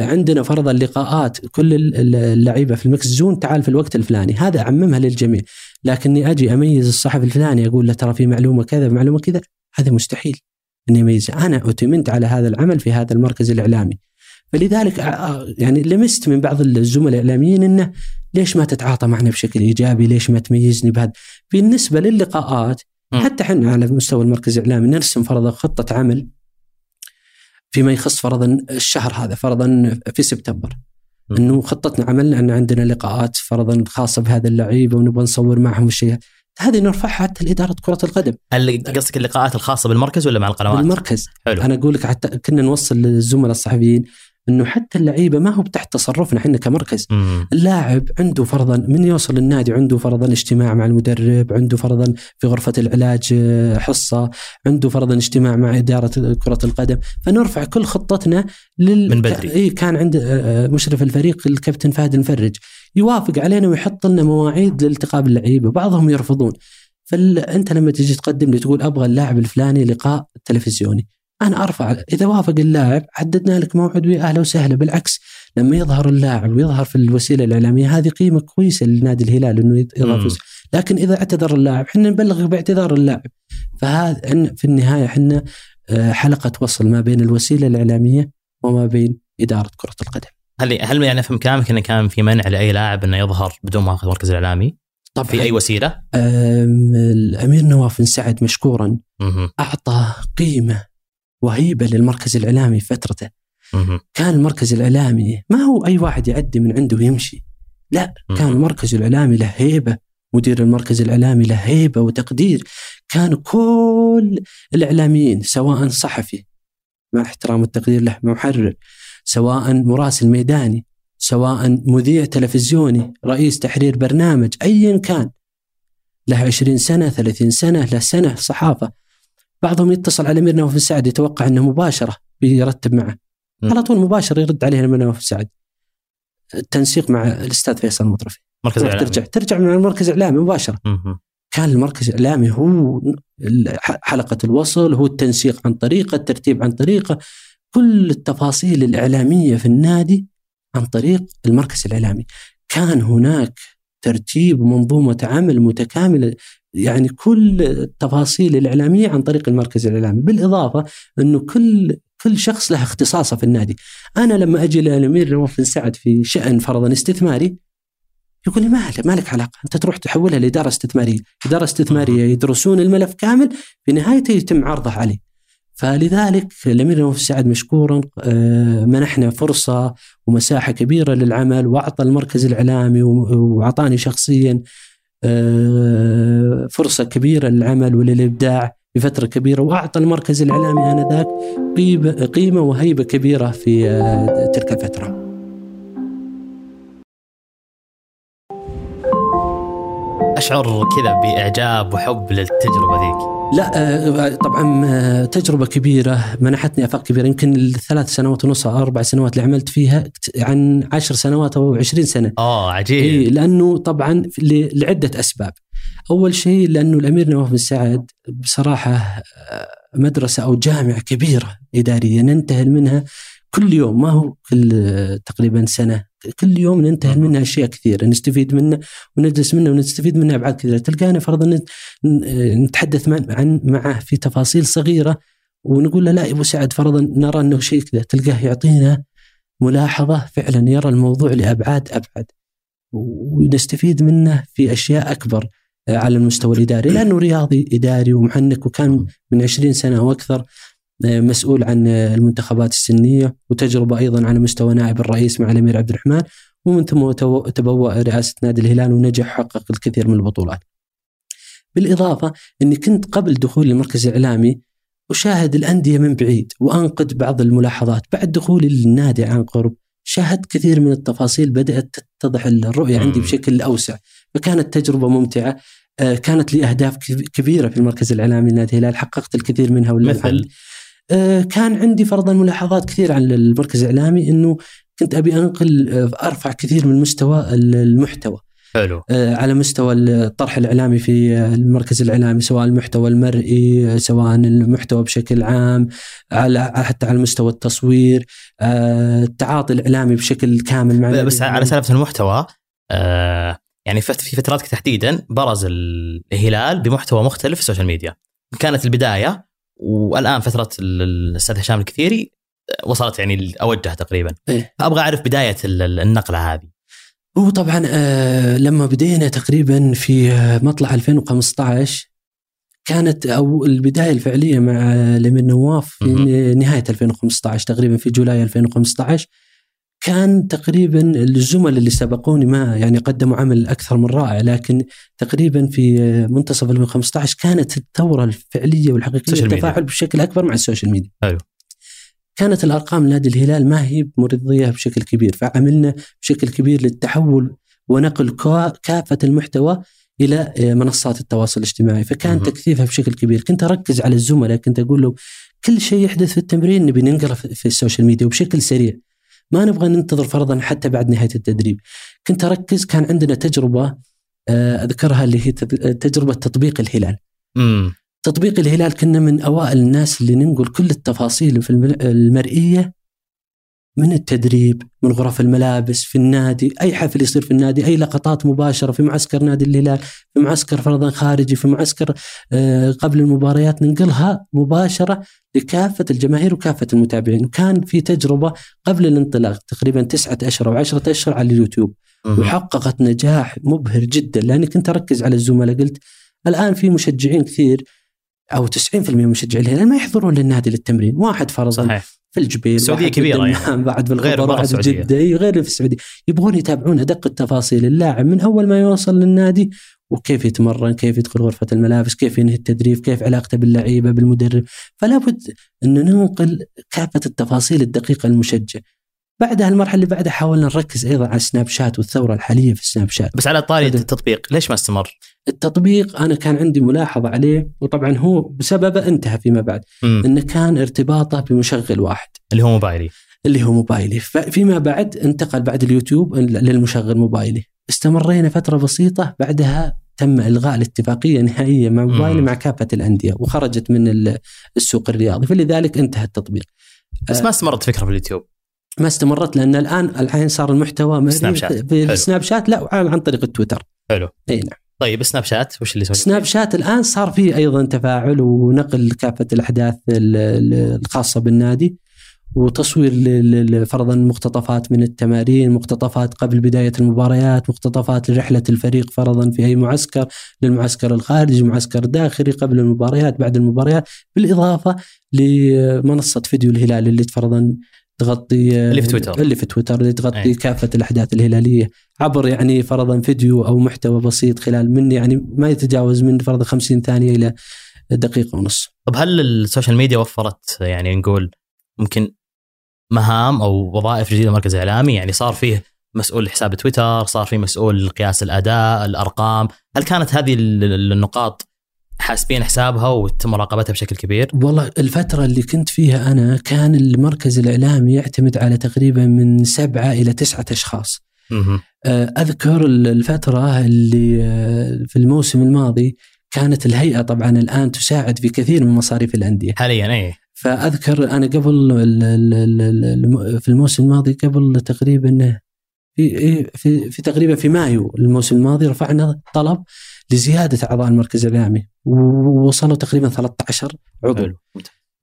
عندنا فرضا لقاءات كل ال- ال- اللعيبة في ال mix zone تعال في الوقت الفلاني هذا أعممها للجميع لكني أجي أميز الصحفي الفلاني أقول له ترى في معلومة كذا معلومة كذا هذا مستحيل اني اميزها أنا أتمنت على هذا العمل في هذا المركز الإعلامي فلذلك آه، يعني لمست من بعض الزملاء الإعلاميين إنه ليش ما تتعاطى معنا بشكل إيجابي؟ ليش ما تميزني بهذا؟ بالنسبة للقاءات. حتى إحنا على مستوى المركز الإعلامي نرسم فرضا خطة عمل فيما يخص فرضا الشهر هذا فرضا في سبتمبر. إنه خطتنا عملنا أن عندنا لقاءات فرضا خاصة بهذا اللعيبة ونبغى نصور معهم الشيء هذه نرفعها حتى لإدارة كرة القدم. اللي قصدك اللقاءات الخاصة بالمركز ولا مع القنوات؟ بالمركز. حلو. أنا أقول لك حتى كنا نوصل للزملاء الصحفيين. إنه حتى اللعيبة ما هو تحت تصرفنا إحنا كمركز. مم. اللاعب عنده فرضا من يوصل النادي عنده فرضا اجتماع مع المدرب عنده فرضا في غرفة العلاج آه، حصة عنده فرضا اجتماع مع إدارة كرة القدم. فنرفع كل خطتنا لل... من بدري. إيه كان عند آه، مشرف الفريق الكابتن فهد المفرج يوافق علينا ويحط لنا مواعيد لالتقاء باللعيبة بعضهم يرفضون. فانت لما تجي تقدم لي تقول أبغى اللاعب الفلاني لقاء تلفزيوني. أنا أرفع إذا وافق اللاعب حددنا لك موعد ويا أهلا وسهلا بالعكس لما يظهر اللاعب ويظهر في الوسيلة الإعلامية هذه قيمة كويسة لنادي الهلال إنه. في لكن إذا اعتذر اللاعب إحنا نبلغ باعتذار اللاعب فهذا في النهاية إحنا آه، حلقة وصل ما بين الوسيلة الإعلامية وما بين إدارة كرة القدم هل هل يعني أفهم كلامك انه كان في منع لأي لاعب إنه يظهر بدون ما ياخذ المركز الاعلامي طبعا في أي وسيلة؟ الأمير نواف بن سعد مشكورا. أعطى قيمة وهيبة للمركز الإعلامي في فترته. كان المركز الإعلامي ما هو أي واحد يعدي من عنده ويمشي لا كان. المركز الإعلامي له هيبة مدير المركز الإعلامي له هيبة وتقدير. كان كل الإعلاميين سواء صحفي مع احترام والتقدير له محرر سواء مراسل ميداني سواء مذيع تلفزيوني رئيس تحرير برنامج ايا كان. له 20 سنة 30 سنة له سنة صحافة. بعضهم يتصل على أمير نواف بن سعد يتوقع إنه مباشرة بيرتب معه. م. على طول مباشر يرد عليه أمير نواف بن سعد. التنسيق مع الأستاذ فيصل المطرفي. مركز الاعلامي ترجع. ترجع من المركز الإعلامي مباشرة. مهم. كان المركز الإعلامي هو حلقة الوصل هو التنسيق عن طريقة الترتيب عن طريقة كل التفاصيل الإعلامية في النادي عن طريق المركز الإعلامي. كان هناك ترتيب منظومه عمل متكاملة يعني كل التفاصيل الإعلامية عن طريق المركز الإعلامي بالإضافة إنه كل كل شخص له اختصاصه في النادي. أنا لما أجي للامير نواف بن سعد في شأن فرضا استثماري يقول لي ما ما لك علاقة؟ أنت تروح تحولها لإدارة استثمارية، إدارة استثمارية يدرسون الملف كامل في نهايته يتم عرضه عليه. فلذلك الأمير نواف السعد مشكورا آه، منحنا فرصة ومساحة كبيرة للعمل وأعطى المركز الإعلامي وأعطاني شخصيا فرصة كبيرة للعمل وللإبداع لفتره كبيرة وأعطى المركز الإعلامي آنذاك قيمة وهيبة كبيرة في آه، تلك الفترة. أشعر كذا بإعجاب وحب للتجربة ذيك. لا آه، طبعا آه، تجربة كبيرة منحتني آفاق كبيرة. يمكن الثلاث سنوات ونص أو أربع سنوات اللي عملت فيها عن عشر سنوات أو عشرين سنة. آه عجيب. إيه لأنه طبعا لعدة أسباب. أول شيء لأنه الأمير نواف بن سعد بصراحة آه، مدرسة أو جامعة كبيرة إدارية ننتهل منها كل يوم. ما هو كل تقريبا سنة كل يوم ننتهي منها أشياء كثيرة نستفيد منها وندرس منها ونستفيد منها أبعاد كثيرة. تلقانا فرضا نتحدث عن معه في تفاصيل صغيرة ونقول له لا يا أبو سعد فرضا نرى أنه شيء كذا. تلقاه يعطينا ملاحظة فعلا يرى الموضوع لأبعاد أبعد ونستفيد منه في أشياء أكبر على المستوى الإداري. لأنه رياضي إداري ومحنك وكان من 20 سنة وأكثر. مسؤول عن المنتخبات السنية وتجربة أيضا على مستوى نائب الرئيس مع الأمير عبد الرحمن ومن ثم تبوأ رئاسة نادي الهلال ونجح حقق الكثير من البطولات. بالإضافة إني كنت قبل دخولي المركز الاعلامي أشاهد الأندية من بعيد وأنقد بعض الملاحظات. بعد دخولي للنادي عن قرب شاهدت كثير من التفاصيل بدأت تتضح الرؤية عندي بشكل أوسع. فكانت تجربة ممتعة آه، كانت لي أهداف كبيرة في المركز الإعلامي لنادي الهلال حققت الكثير منها مثل؟ آه، كان عندي فرضا ملاحظات كثير عن المركز الإعلامي إنه كنت أبي أنقل آه، أرفع كثير من مستوى المحتوى. حلو. آه، على مستوى الطرح الإعلامي في المركز الإعلامي سواء المحتوى المرئي سواء المحتوى بشكل عام على حتى على مستوى التصوير التعاطي الإعلامي بشكل كامل مع بس على سالفة المحتوى يعني في فترات تحديدا برز الهلال بمحتوى مختلف في ال social media. كانت البداية والآن فترة الأستاذ هشام الكثيري وصلت يعني اوجه تقريبا. إيه؟ أبغى أعرف بداية النقلة هذه. هو طبعا آه لما بدينا تقريبا في آه، مطلع 2015 كانت أو البداية الفعلية مع الامير نواف في نهاية 2015 تقريبا في July 2015 كان تقريبا الزملاء اللي سبقوني ما يعني قدموا عمل أكثر من رائع لكن تقريبا في منتصف 2015 كانت الثورة الفعلية والحقيقية التفاعل بشكل أكبر مع ال social media. حلو. كانت الأرقام نادي الهلال ما هي مرضيه بشكل كبير فعملنا بشكل كبير للتحول ونقل كافة المحتوى إلى منصات التواصل الاجتماعي فكان تكثيفها بشكل كبير كنت أركز على الزملاء كنت أقول له كل شيء يحدث في التمرين نبي ننقله في السوشيال ميديا وبشكل سريع ما نبغى ننتظر فرضا حتى بعد نهاية التدريب كنت أركز كان عندنا تجربة آه، أذكرها اللي هي تجربة تطبيق الهلال مم. تطبيق الهلال كنا من أوائل الناس اللي ننقل كل التفاصيل في المرئية من التدريب من غرف الملابس في النادي أي حفل يصير في النادي أي لقطات مباشرة في معسكر نادي الهلال في معسكر فرضا خارجي في معسكر آه، قبل المباريات ننقلها مباشرة لكافة الجماهير وكافة المتابعين. وكان في تجربة قبل الانطلاق تقريبا تسعة أشهر أو عشرة أشهر على اليوتيوب. وحققت نجاح مبهر جدا لأني كنت أركز على الزملاء. قلت الآن في مشجعين كثير أو 90% من مشجعي الهلال ما يحضرون للنادي للتمرين. واحد فرضا صحيح. في الجبيل السعودية كبيرة يعني. [laughs] بعد بالغير واحد في جدة غير في السعودية. يبغون يتابعون أدق التفاصيل. اللاعب من أول ما يوصل للنادي وكيف يتمرن كيف يدخل غرفة الملابس كيف ينهي التدريب كيف علاقته باللعيبة بالمدرب. فلا بد أن ننقل كافة التفاصيل الدقيقة للمشجع بعدها المرحلة اللي بعدها حاولنا نركز أيضا على سناب شات والثورة الحالية في سناب شات. بس على طاري التطبيق ليش ما استمر؟ التطبيق أنا كان عندي ملاحظة عليه وطبعا هو بسببه انتهى فيما بعد م. إنه كان ارتباطه بمشغل واحد. اللي هو موبايلي. اللي هو موبايلي. فيما بعد انتقل بعد اليوتيوب للمشغل موبايلي. استمرينا فترة بسيطة بعدها تم إلغاء الاتفاقية نهائيا مع موبايلي مع كافة الأندية وخرجت من السوق الرياضي. فلذلك انتهى التطبيق. بس ما استمرت فكرة في اليوتيوب. ما استمرت لأن الآن الحين صار المحتوى سناب شات في سناب شات لا عن طريق التويتر حلو. إي نعم. طيب سناب شات وش اللي سويت؟ سناب شات الآن صار فيه أيضا تفاعل ونقل كافة الأحداث الخاصة بالنادي وتصوير فرضا مقتطفات من التمارين مقتطفات قبل بداية المباريات مقتطفات لرحلة الفريق فرضا في أي معسكر للمعسكر الخارجي معسكر داخلي قبل المباريات بعد المباريات بالإضافة لمنصة فيديو الهلال اللي فرضا تغطي اللي في تويتر. اللي في تويتر اللي تغطي أي. كافة الأحداث الهلالية عبر يعني فرضا فيديو أو محتوى بسيط خلال من يعني ما يتجاوز من فرضا 50 ثانية إلى دقيقة ونص طب هل ال social media وفرت يعني نقول ممكن مهام أو وظائف جديدة للمركز الاعلامي يعني صار فيه مسؤول حساب تويتر صار فيه مسؤول قياس الأداء الأرقام هل كانت هذه ال- ال- النقاط حاسبين حسابها وتم مراقبتها بشكل كبير. والله الفترة اللي كنت فيها أنا كان المركز الإعلامي يعتمد على تقريبا من سبعة إلى تسعة أشخاص. آه، أذكر الفترة اللي آه، في الموسم الماضي كانت الهيئة طبعا الآن تساعد في كثير من مصاريف الأندية. حاليا اي فأذكر أنا قبل في الموسم الماضي قبل تقريبا في إيه، في في تقريبا في مايو الموسم الماضي رفعنا طلب لزيادة أعضاء المركز الإعلامي ووصلوا تقريبا 13 عضو. حلو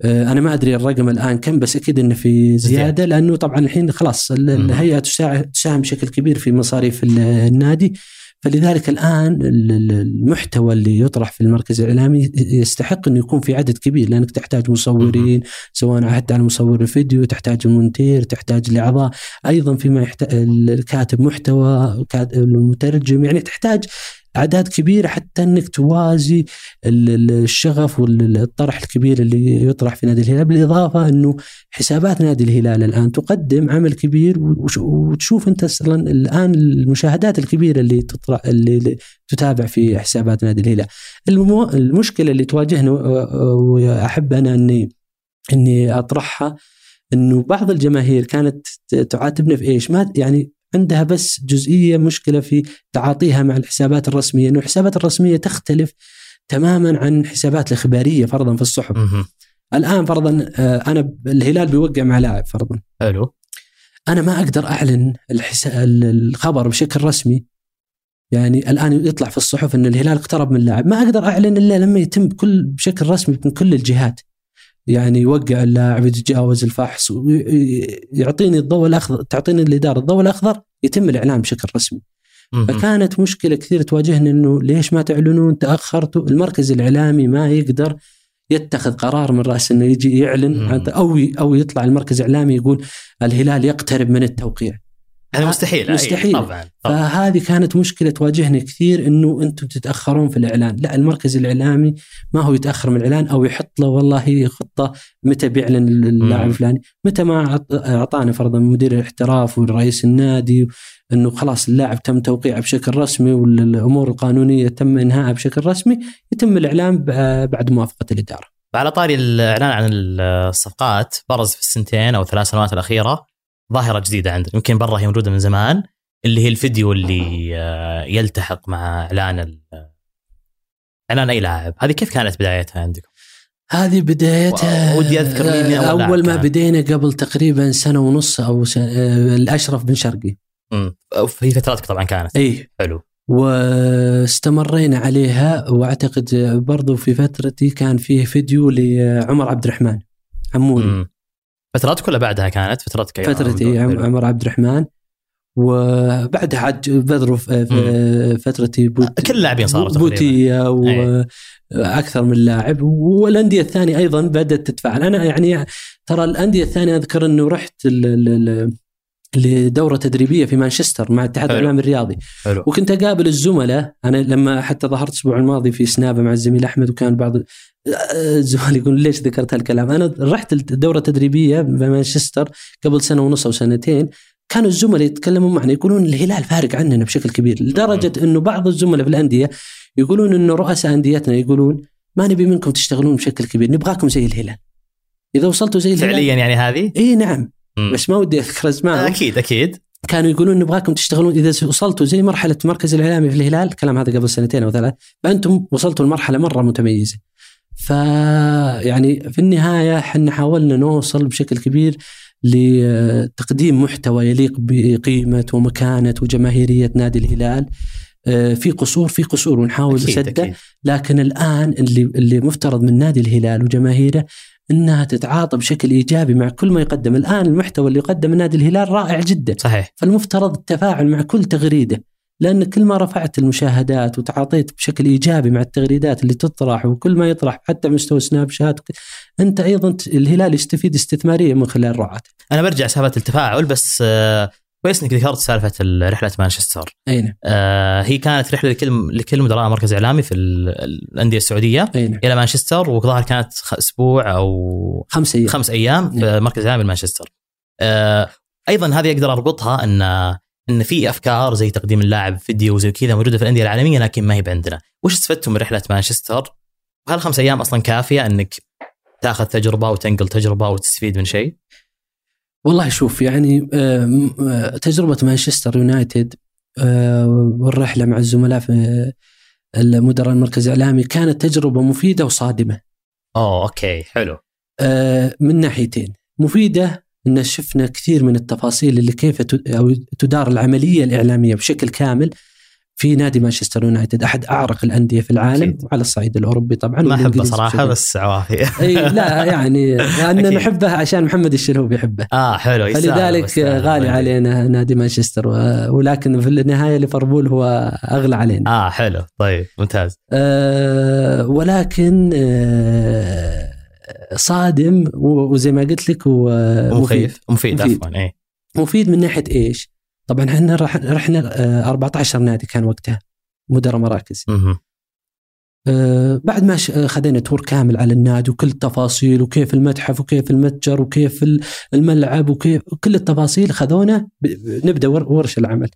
آه، أنا ما أدري الرقم الآن كم بس أكيد إنه في زيادة لأنه طبعا الحين خلاص. الهيئة تساهم بشكل كبير في مصاريف ال- النادي. فلذلك الآن ال- ال- المحتوى اللي يطرح في المركز الإعلامي يستحق إنه يكون في عدد كبير لأنك تحتاج مصورين سواء حتى على مصور الفيديو تحتاج المونتير تحتاج الإعضاء. أيضا فيما يحتاج الكاتب محتوى المترجم يعني تحتاج أعداد كبيرة حتى إنك توازي ال- ال- الشغف والطرح الكبير اللي يطرح في نادي الهلال بالإضافة إنه حسابات نادي الهلال الآن تقدم عمل كبير وتشوف أنت أصلا الآن المشاهدات الكبيرة اللي تطرح اللي تتابع في حسابات نادي الهلال. المشكلة اللي تواجهنا واحب أنا اني إني أطرحها إنه بعض الجماهير كانت تعاتبنا في إيش؟ ما يعني عندها بس جزئية مشكلة في تعاطيها مع الحسابات الرسمية، إنه الحسابات الرسمية تختلف تماما عن حسابات الإخبارية فرضا في الصحف. الآن فرضا آه، أنا الهلال بيوقع مع لاعب فرضا. حلو. أنا ما أقدر أعلن. الخبر بشكل رسمي. يعني الآن يطلع في الصحف إن الهلال اقترب من اللاعب ما أقدر أعلن إلا لما يتم كل بشكل رسمي من كل الجهات. يعني يوقع اللاعب يتجاوز الفحص ويعطيني الضوء الأخضر تعطيني الاداره الضوء الأخضر يتم الاعلان بشكل رسمي. فكانت مشكلة كثير تواجهنا إنه ليش ما تعلنون؟ تأخرتوا. المركز الإعلامي ما يقدر يتخذ قرار من رأس إنه يجي يعلن أو أو يطلع المركز الإعلامي يقول الهلال يقترب من التوقيع. هذا مستحيل مستحيل. طبعا طبعا فهذه كانت مشكلة تواجهنا كثير إنه أنتم تتأخرون في الإعلان، لا المركز الإعلامي ما هو يتأخر من الإعلان أو يحط له والله خطة متى بيعلن اللاعب. الفلاني، متى ما أعطانا فرضا مدير الاحتراف ورئيس النادي إنه خلاص اللاعب تم توقيعه بشكل رسمي والأمور القانونية تم إنهائها بشكل رسمي، يتم الإعلان بعد موافقة الإدارة. على طاري الإعلان عن الصفقات برز في السنتين أو ثلاث سنوات الأخيرة ظاهرة جديدة عندنا. يمكن برا هي موجودة من زمان اللي هي الفيديو اللي آه، يلتحق مع إعلان ال- إعلان أي لاعب. هذه كيف كانت بدايتها عندكم؟ هذه بدايتها ودي أذكر مين أول لاعب أول ما. بدينا قبل تقريبا سنة ونص أو سنة الأشرف بن شرقي. امم في فتراتك طبعا كانت. اي حلو. واستمرينا عليها وأعتقد برضو في فترتي كان فيه فيديو لعمر عبد الرحمن عموري. مم. فتراتك ولا بعدها كانت فترتك؟ فترتي عم- حلو. عمر عبد الرحمن وبعدها عاد بدروا في- فترتي بوت كل اللاعبين صاروا. بوتية وأكثر من لاعب والأندية الثانية أيضا بدأت تتفاعل أنا يعني ترى الأندية الثانية أذكر إنه رحت ال- ال- ال- لدورة تدريبية في مانشستر مع الاتحاد حلو. الاعلامي الرياضي. حلو. وكنت أقابل الزملاء. أنا لما حتى ظهرت الأسبوع الماضي في سنابة مع الزميل أحمد وكان بعض الزملاء يقول ليش ذكرت هالكلام؟ أنا رحت الدورة التدريبية بمانشستر قبل سنة ونص أو سنتين. كانوا الزملاء يتكلموا معنا يقولون الهلال فارق عننا بشكل كبير لدرجة إنه بعض الزملاء في الأندية يقولون إنه رؤساء أنديتنا يقولون ما نبي منكم تشتغلون بشكل كبير نبغاكم زي الهلال. إذا وصلتوا زي الهلال فعليا يعني هذه؟ إي نعم. مم. بس ما ودي أذكر اسمائهم أكيد أكيد كانوا يقولون نبغاكم تشتغلون إذا وصلتوا زي مرحلة مركز الإعلامي في الهلال الكلام هذا قبل سنتين أو ثلاث فأنتم وصلتوا لمرحله مرة متميزة. ف يعني في النهاية إحنا حاولنا نوصل بشكل كبير لتقديم محتوى يليق بقيمة ومكانة وجماهيرية نادي الهلال. آه، في قصور في قصور ونحاول نسده لكن الآن اللي اللي مفترض من نادي الهلال وجماهيره إنها تتعاطى بشكل إيجابي مع كل ما يقدم، الآن المحتوى اللي يقدم نادي الهلال رائع جدا، صحيح. فالمفترض التفاعل مع كل تغريدة، لأن كل ما رفعت المشاهدات وتعاطيت بشكل إيجابي مع التغريدات اللي تطرح وكل ما يطرح حتى مستوى سناب شات أنت أيضا الهلال يستفيد استثماريا من خلال رعاته. أنا برجع سالفه التفاعل بس آه، كويس إنك ذكرت سالفة رحلة مانشستر. أي نعم. آه هي كانت رحلة لكل لكل مدراء مركز إعلامي في ال- الأندية السعودية أي نعم. إلى مانشستر وظهر كانت أسبوع أو خمس أيام خمس أيام في نعم. مركز إعلامي مانشستر. آه أيضا هذه أقدر أربطها ان إن في أفكار زي تقديم اللاعب فيديو وزي كذا موجودة في الأندية العالمية لكن ما هي عندنا. وش استفدتم من رحلة مانشستر؟ وهل خمس أيام أصلا كافية إنك تاخذ تجربة وتنقل تجربة وتستفيد من شيء؟ والله شوف يعني آم، آه، تجربة مانشستر يونايتد آه، والرحلة مع الزملاء في المدراء المركز الإعلامي كانت تجربة مفيدة وصادمة اوه okay حلو. آه، من ناحيتين مفيدة أن شفنا كثير من التفاصيل اللي كيف أو تدار العملية الإعلامية بشكل كامل في نادي مانشستر يونايتد أحد أعرق الأندية في العالم أكيد. وعلى الصعيد الأوروبي طبعا ما أحبه صراحة بشكل- بس عوافي. إي لا يعني أكيد. نحبه عشان محمد الشلهوب يحبه آه حلو فلذلك. غالي علينا نادي مانشستر ولكن في النهاية ليفربول هو أغلى علينا آه حلو طيب ممتاز أه ولكن أه صادم وزي ما قلت لك هو مفيد مخيف مفيد مفيد. عفوا إيه مفيد من ناحية إيش؟ طبعا إحنا رح- رحنا آه، 14 نادي كان وقتها مدراء مراكز. آه، بعد ما آه، خذينا تور كامل على النادي وكل التفاصيل وكيف المتحف وكيف المتجر وكيف ال- الملعب وكيف كل التفاصيل خذونا نبدأ ور- ورش العمل.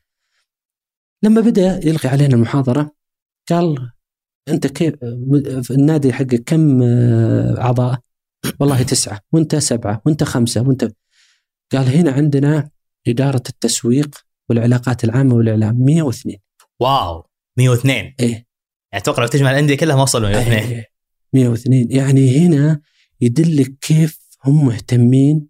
لما بدأ يلقي علينا المحاضرة قال أنت كيف النادي حقك كم آه، أعضاء؟ والله تسعة وأنت سبعة وأنت خمسة وأنت قال هنا عندنا إدارة التسويق والعلاقات العامة والإعلام 102 واو 102 إيه. يعني أتوقع لو تجمع الأندية كلها ما وصلوا 102 إيه، 102 يعني هنا يدلك كيف هم مهتمين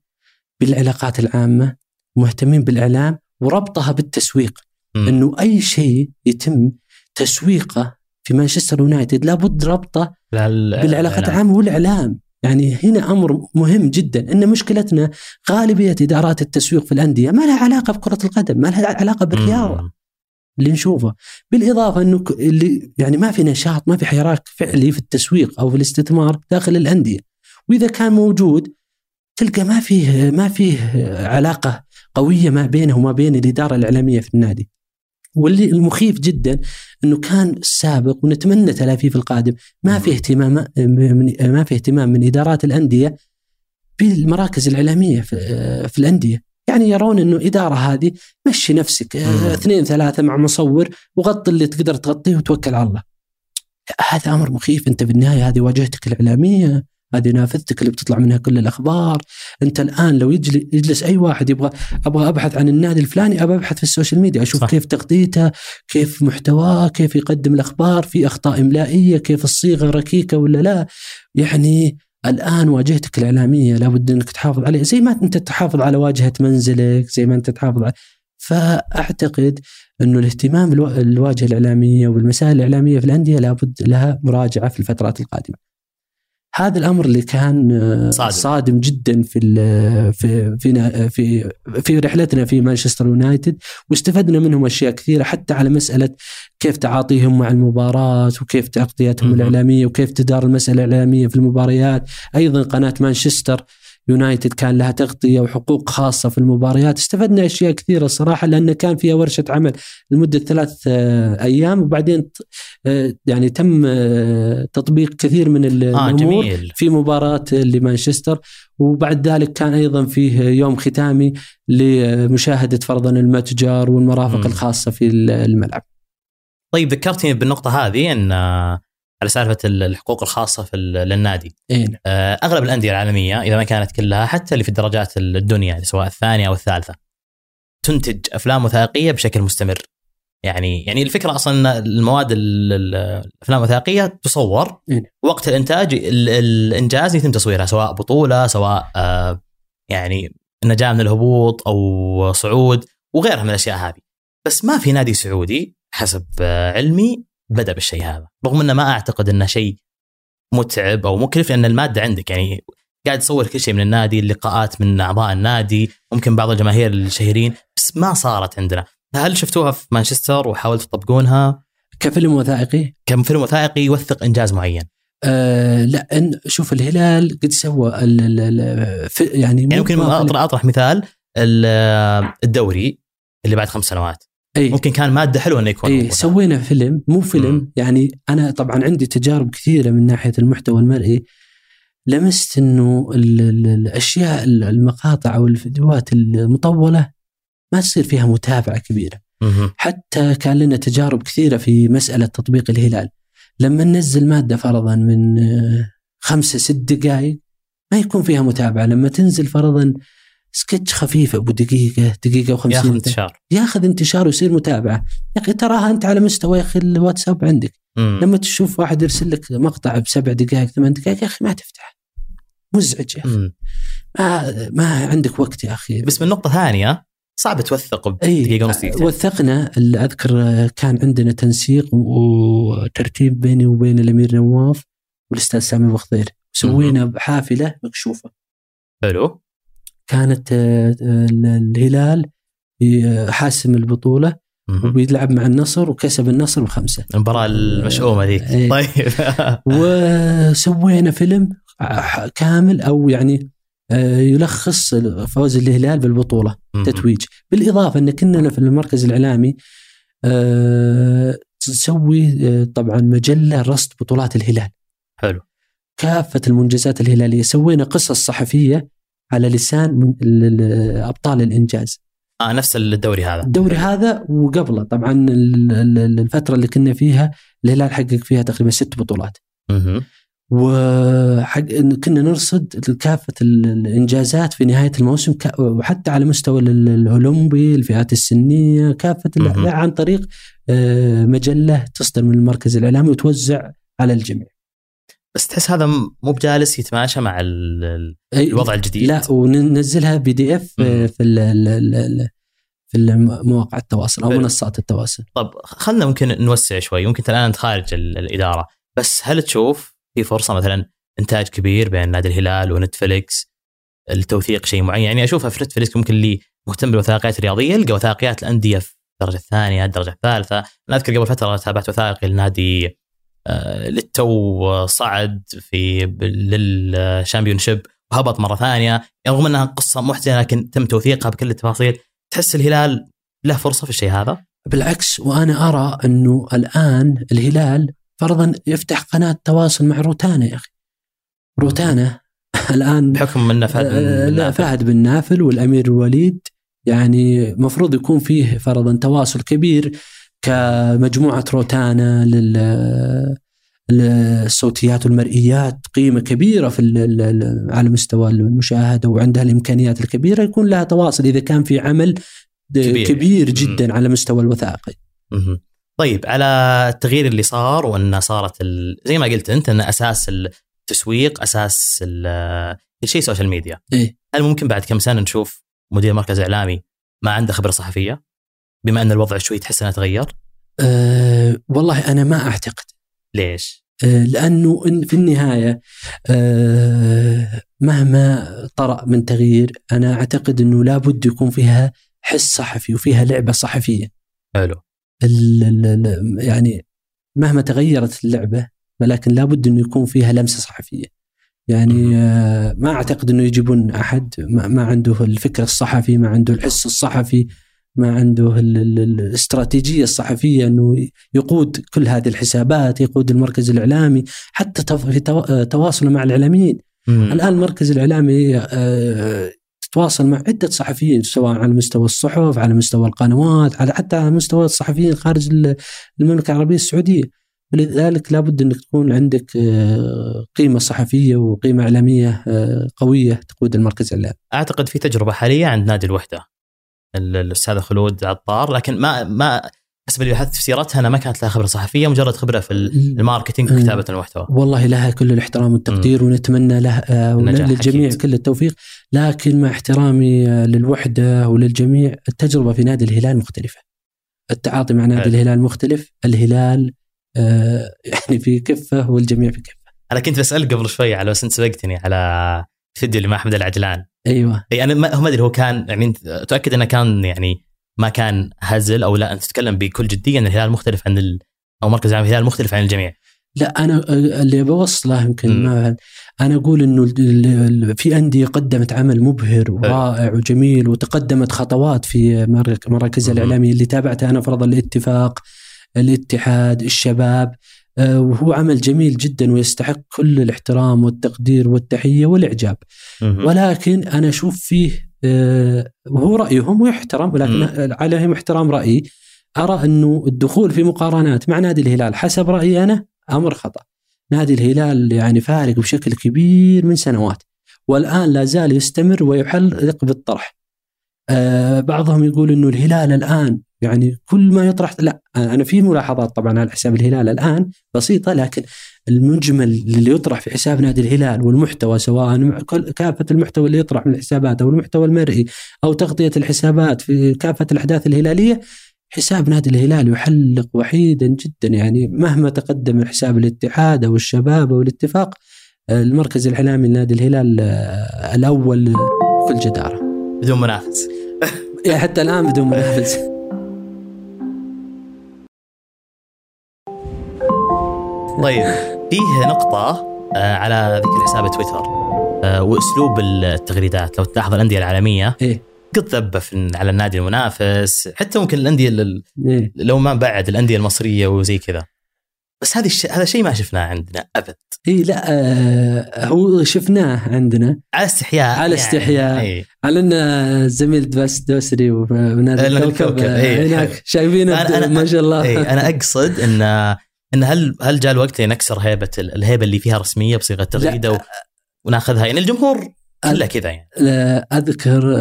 بالعلاقات العامة مهتمين بالإعلام وربطها بالتسويق. مم. إنه أي شيء يتم تسويقه في مانشستر يونايتد لابد ربطه بالعلاقات. العامة والإعلام. يعني هنا أمر مهم جدا إن مشكلتنا غالبية إدارات التسويق في الأندية ما لها علاقة بكرة القدم ما لها علاقة بالرياضة. اللي نشوفه. بالإضافة إنه اللي يعني ما في نشاط ما في حراك فعلي في التسويق أو في الاستثمار داخل الأندية. وإذا كان موجود تلقى ما فيه ما فيه علاقة قوية ما بينه وما بين الإدارة الإعلامية في النادي. واللي المخيف جدا إنه كان السابق ونتمنى تلافيه في القادم. ما في اهتمام من ما في اهتمام من إدارات الأندية بالمراكز الإعلامية في, في الأندية. يعني يرون إنه إدارة هذه مشي نفسك. آه، اثنين ثلاثة مع مصور وغطي اللي تقدر تغطيه وتوكل على الله. هذا أمر مخيف. أنت بالنهايه هذه واجهتك الإعلامية. هذه نافذتك اللي بتطلع منها كل الأخبار أنت الآن لو يجلس, أي واحد يبغى أبغى أبحث عن النادي الفلاني ابى أبحث في ال social media أشوف صح. كيف تغطيته كيف محتواه كيف يقدم الأخبار في أخطاء إملائية كيف الصيغة ركيكة ولا لا يعني الآن واجهتك الإعلامية لابد أنك تحافظ عليها زي ما أنت تحافظ على واجهة منزلك زي ما أنت تحافظ على فأعتقد انه الاهتمام بالو- بالواجهه الإعلامية والمسائل الإعلامية في الأندية لابد لها مراجعة في الفترات القادمة. هذا الأمر اللي كان آه، صادم. صادم جدا في في في في في رحلتنا في مانشستر يونايتد واستفدنا منهم أشياء كثيرة حتى على مسألة كيف تعاطيهم مع المباراة وكيف تغطيتهم. الإعلامية وكيف تدار المسألة الإعلامية في المباريات، أيضا قناة مانشستر يونايتد كان لها تغطية وحقوق خاصة في المباريات، استفدنا أشياء كثيرة صراحة لأن كان فيها ورشة عمل لمدة ثلاث آه، أيام وبعدين آه، يعني تم آه، تطبيق كثير من ال- الأمور جميل. في مباراة لمانشستر. وبعد ذلك كان أيضا فيه يوم ختامي لمشاهدة فرضا المتجر والمرافق مم. الخاصة في الملعب. طيب ذكرتني بالنقطة هذه إن آه، على سالفة الحقوق الخاصة في للنادي إيه. آه، أغلب الأندية العالمية إذا ما كانت كلها حتى اللي في الدرجات الدنيا يعني سواء الثانية أو الثالثة تنتج أفلام وثائقية بشكل مستمر يعني يعني الفكرة أصلا إن المواد ال- ال- الأفلام الوثائقية تصور إيه. وقت الإنتاج ال- الإنجاز يتم تصويرها سواء بطولة سواء آه، يعني نجاه من الهبوط أو صعود وغيرها من الأشياء هذه بس ما في نادي سعودي حسب آه، علمي بدأ بالشيء هذا. رغم إنه ما أعتقد إنه شيء متعب أو مكلف لأن المادة عندك يعني قاعد تصور كل شيء من النادي اللقاءات من أعضاء النادي ممكن بعض الجماهير الشهيرين بس ما صارت عندنا. هل شفتوها في مانشستر وحاولتوا تطبقونها؟ كفيلم وثائقي؟ كفيلم وثائقي يوثق إنجاز معين. آه لا إن شوف الهلال قد سوى ال- ال- ال- في- يعني يعني ممكن اطرح أطرح مثال ال- الدوري اللي بعد خمس سنوات. اي ممكن كان مادة حلوة إنه يكون موجود. سوينا فيلم مو فيلم مم. يعني أنا طبعا عندي تجارب كثيرة من ناحية المحتوى المرئي لمست إنه ال- ال- الأشياء ال- المقاطع أو الفيديوهات المطولة ما تصير فيها متابعة كبيرة مهم. حتى كان لنا تجارب كثيرة في مسألة تطبيق الهلال لما ننزل مادة فرضا من آه، خمسة ست دقائق ما يكون فيها متابعة لما تنزل فرضا سكتش خفيف أبو دقيقة دقيقة ياخذ و50 انتشار. ياخذ انتشار ويصير متابعة. يا أخي تراها أنت على مستوى يا أخي الواتساب عندك. مم. لما تشوف واحد يرسل لك مقطع بسبع دقائق ثمان دقائق يا أخي ما تفتح. مزعج يا أخي. مم. ما, ما عندك وقت يا أخي. بس من نقطة ثانية صعب توثق بدقيقة ونص دقيقتين وثقنا أذكر كان عندنا تنسيق وترتيب بيني وبين الأمير نواف والأستاذ سامي بخضير سوينا بحافلة مكشوفة. حلو. كانت آه، آه، الهلال آه، حاسم البطولة مهم. وبيلعب مع النصر وكسب النصر بخمسة. المباراة المشؤومة ذيك. إيه. طيب. [laughs] وسوينا فيلم كامل أو يعني آه، يلخص فوز الهلال بالبطولة. تتويج. بالإضافة إن كنا في المركز الإعلامي آه، تسوي آه، طبعا مجلة رصد بطولات الهلال. حلو. كافة المنجزات الهلالية. سوينا قصص صحفية على لسان أبطال الإنجاز آه نفس الدوري هذا الدوري هذا وقبله طبعا ال- ال- الفترة اللي كنا فيها الهلال حقق فيها تقريبا ست بطولات. وحق كنا نرصد كافة ال- الإنجازات في نهاية الموسم وحتى على مستوى ال- ال- الأولمبي الفئات السنية كافة. عن طريق آه، مجلة تصدر من المركز الإعلامي وتوزع على الجميع. بس تحس هذا مو بجالس يتماشى مع الوضع الجديد لا وننزلها PDF مم. في ال- في مواقع التواصل أو. منصات التواصل. طب خلنا ممكن نوسع شوي ممكن الان انت خارج ال- الإدارة بس هل تشوف في فرصة مثلا إنتاج كبير بين نادي الهلال و Netflix التوثيق شيء معين يعني أشوفها في Netflix ممكن اللي مهتم بالوثائقيات الرياضية يلقى وثائقيات الأندية في الدرجه الثانية الدرجة الثالثة أنا أذكر قبل فترة تابعت وثائقي لنادي آه، للتو صعد في للشامبيون شيب وهبط مرة ثانية رغم إنها قصة محزنة لكن تم توثيقها بكل التفاصيل تحس الهلال له فرصة في الشيء هذا؟ بالعكس وأنا أرى إنه الآن الهلال فرضا يفتح قناة تواصل مع روتانا يا أخي. روتانا [laughs] الآن بحكم إنه فهد آه، بن لا. فهد بن نافل والأمير الوليد يعني مفروض يكون فيه فرضا تواصل كبير كمجموعة روتانا لل الصوتيات والمرئيات قيمة كبيرة في على مستوى المشاهدة وعندها الإمكانيات الكبيرة يكون لها تواصل إذا كان في عمل كبير. كبير, جدا على مستوى الوثائقي. طيب على التغيير اللي صار وأن صارت ال... زي ما قلت أنت أن أساس التسويق أساس ال- كل شيء social media إيه. هل ممكن بعد كم سنة نشوف مدير مركز إعلامي ما عنده خبرة صحفية بما أن الوضع شوي تحس أنه تغير؟ أه والله أنا ما أعتقد. ليش؟ آه، لأنه في النهاية آه، مهما طرأ من تغيير أنا أعتقد إنه لابد يكون فيها حس صحفي وفيها لعبة صحفية. حلو. يعني مهما تغيرت اللعبة ولكن لابد إنه يكون فيها لمسة صحفية. يعني آه، ما أعتقد إنه يجيبون أحد ما عنده الفكر الصحفي ما عنده الحس الصحفي. ما عنده ال- ال- ال- الاستراتيجية الصحفية أنه يقود كل هذه الحسابات يقود المركز الإعلامي حتى في آه، تواصله مع الإعلاميين. مم. الآن المركز الإعلامي آه، تتواصل مع عدة صحفيين سواء على مستوى الصحف على مستوى القنوات على حتى على مستوى الصحفيين خارج ال- المملكة العربية السعودية. لذلك لابد أنك تكون عندك آه، قيمة صحفية وقيمة إعلامية قوية تقود المركز الإعلامي. أعتقد في تجربة حالية عند نادي الوحدة. ال- الاستاذ خلود عطار لكن ما ما حسب اللي بحثت في سيرتها انها ما كانت لها خبرة صحفية مجرد خبرة في ال- الماركتينج. وكتابه المحتوى. والله لها كل الاحترام والتقدير ونتمنى له آه، النجاح للجميع أكيد. كل التوفيق. لكن مع احترامي آه، للوحدة وللجميع التجربة في نادي الهلال مختلفة. التعاطي مع نادي. الهلال مختلف. الهلال آه، [laughs] يعني في كفة والجميع في كفة. أنا كنت بسالك قبل شوي على بس أنت سبقتني على فيديو اللي مع أحمد العجلان. أيوه. إي أنا ما هو ما أدري هو كان يعني تاكد إنه كان يعني ما كان هزل أو لا؟ أنت تتكلم بكل جدية إن الهلال مختلف عن ال أو مركز العام الهلال مختلف عن الجميع. لا أنا اللي بوصله يمكن. ما أنا أقول إنه في أندية قدمت عمل مبهر ورائع وجميل وتقدمت خطوات في مر- مراكزها. الإعلامية اللي تابعتها. أنا فرضا الاتفاق الاتحاد الشباب. وهو عمل جميل جدا ويستحق كل الاحترام والتقدير والتحية والإعجاب. ولكن أنا أشوف فيه آه، وهو رأيهم ويحترم ولكن مم. عليهم احترام رأيي أرى أنه الدخول في مقارنات مع نادي الهلال حسب رأيي أنا أمر خطأ. نادي الهلال يعني فارق بشكل كبير من سنوات والآن لا زال يستمر ويحلق بالطرح. آه بعضهم يقول إنه الهلال الآن يعني كل ما يطرح لا أنا في ملاحظات طبعا على حساب الهلال الآن بسيطة لكن المجمل اللي يطرح في حساب نادي الهلال والمحتوى سواء كافة المحتوى اللي يطرح من الحسابات أو المحتوى المرئي أو تغطية الحسابات في كافة الأحداث الهلالية حساب نادي الهلال يحلق وحيدا جدا. يعني مهما تقدم حساب الاتحاد أو الشباب أو الاتفاق المركز الإعلامي لنادي الهلال آه، الأول بكل جداره بدون منافس. حتى الآن بدون منافس. [laughs] طيب فيه نقطة آه، على ذكر حساب تويتر آه، وأسلوب التغريدات. لو تلاحظ الأندية العالمية إيه. قد ذبه على النادي المنافس حتى ممكن الأندية ال- إيه. لو ما بعد الأندية المصرية وزي كذا. بس هذه الش... هذا شيء ما شفناه عندنا أبد. إيه لا آه هو شفناه عندنا. على استحياء على استحياء. يعني. على إن الزميل دوس دوسري ونادي الكوكب، آه، إيه. هناك شايفينه ما شاء الله. اي أنا أقصد إن إن هل هل جاء الوقت لنكسر هيبة ال- الهيبة اللي فيها رسمية بصيغة تغريدة و... وناخذها؟ يعني الجمهور كله كذا يعني. لا، أذكر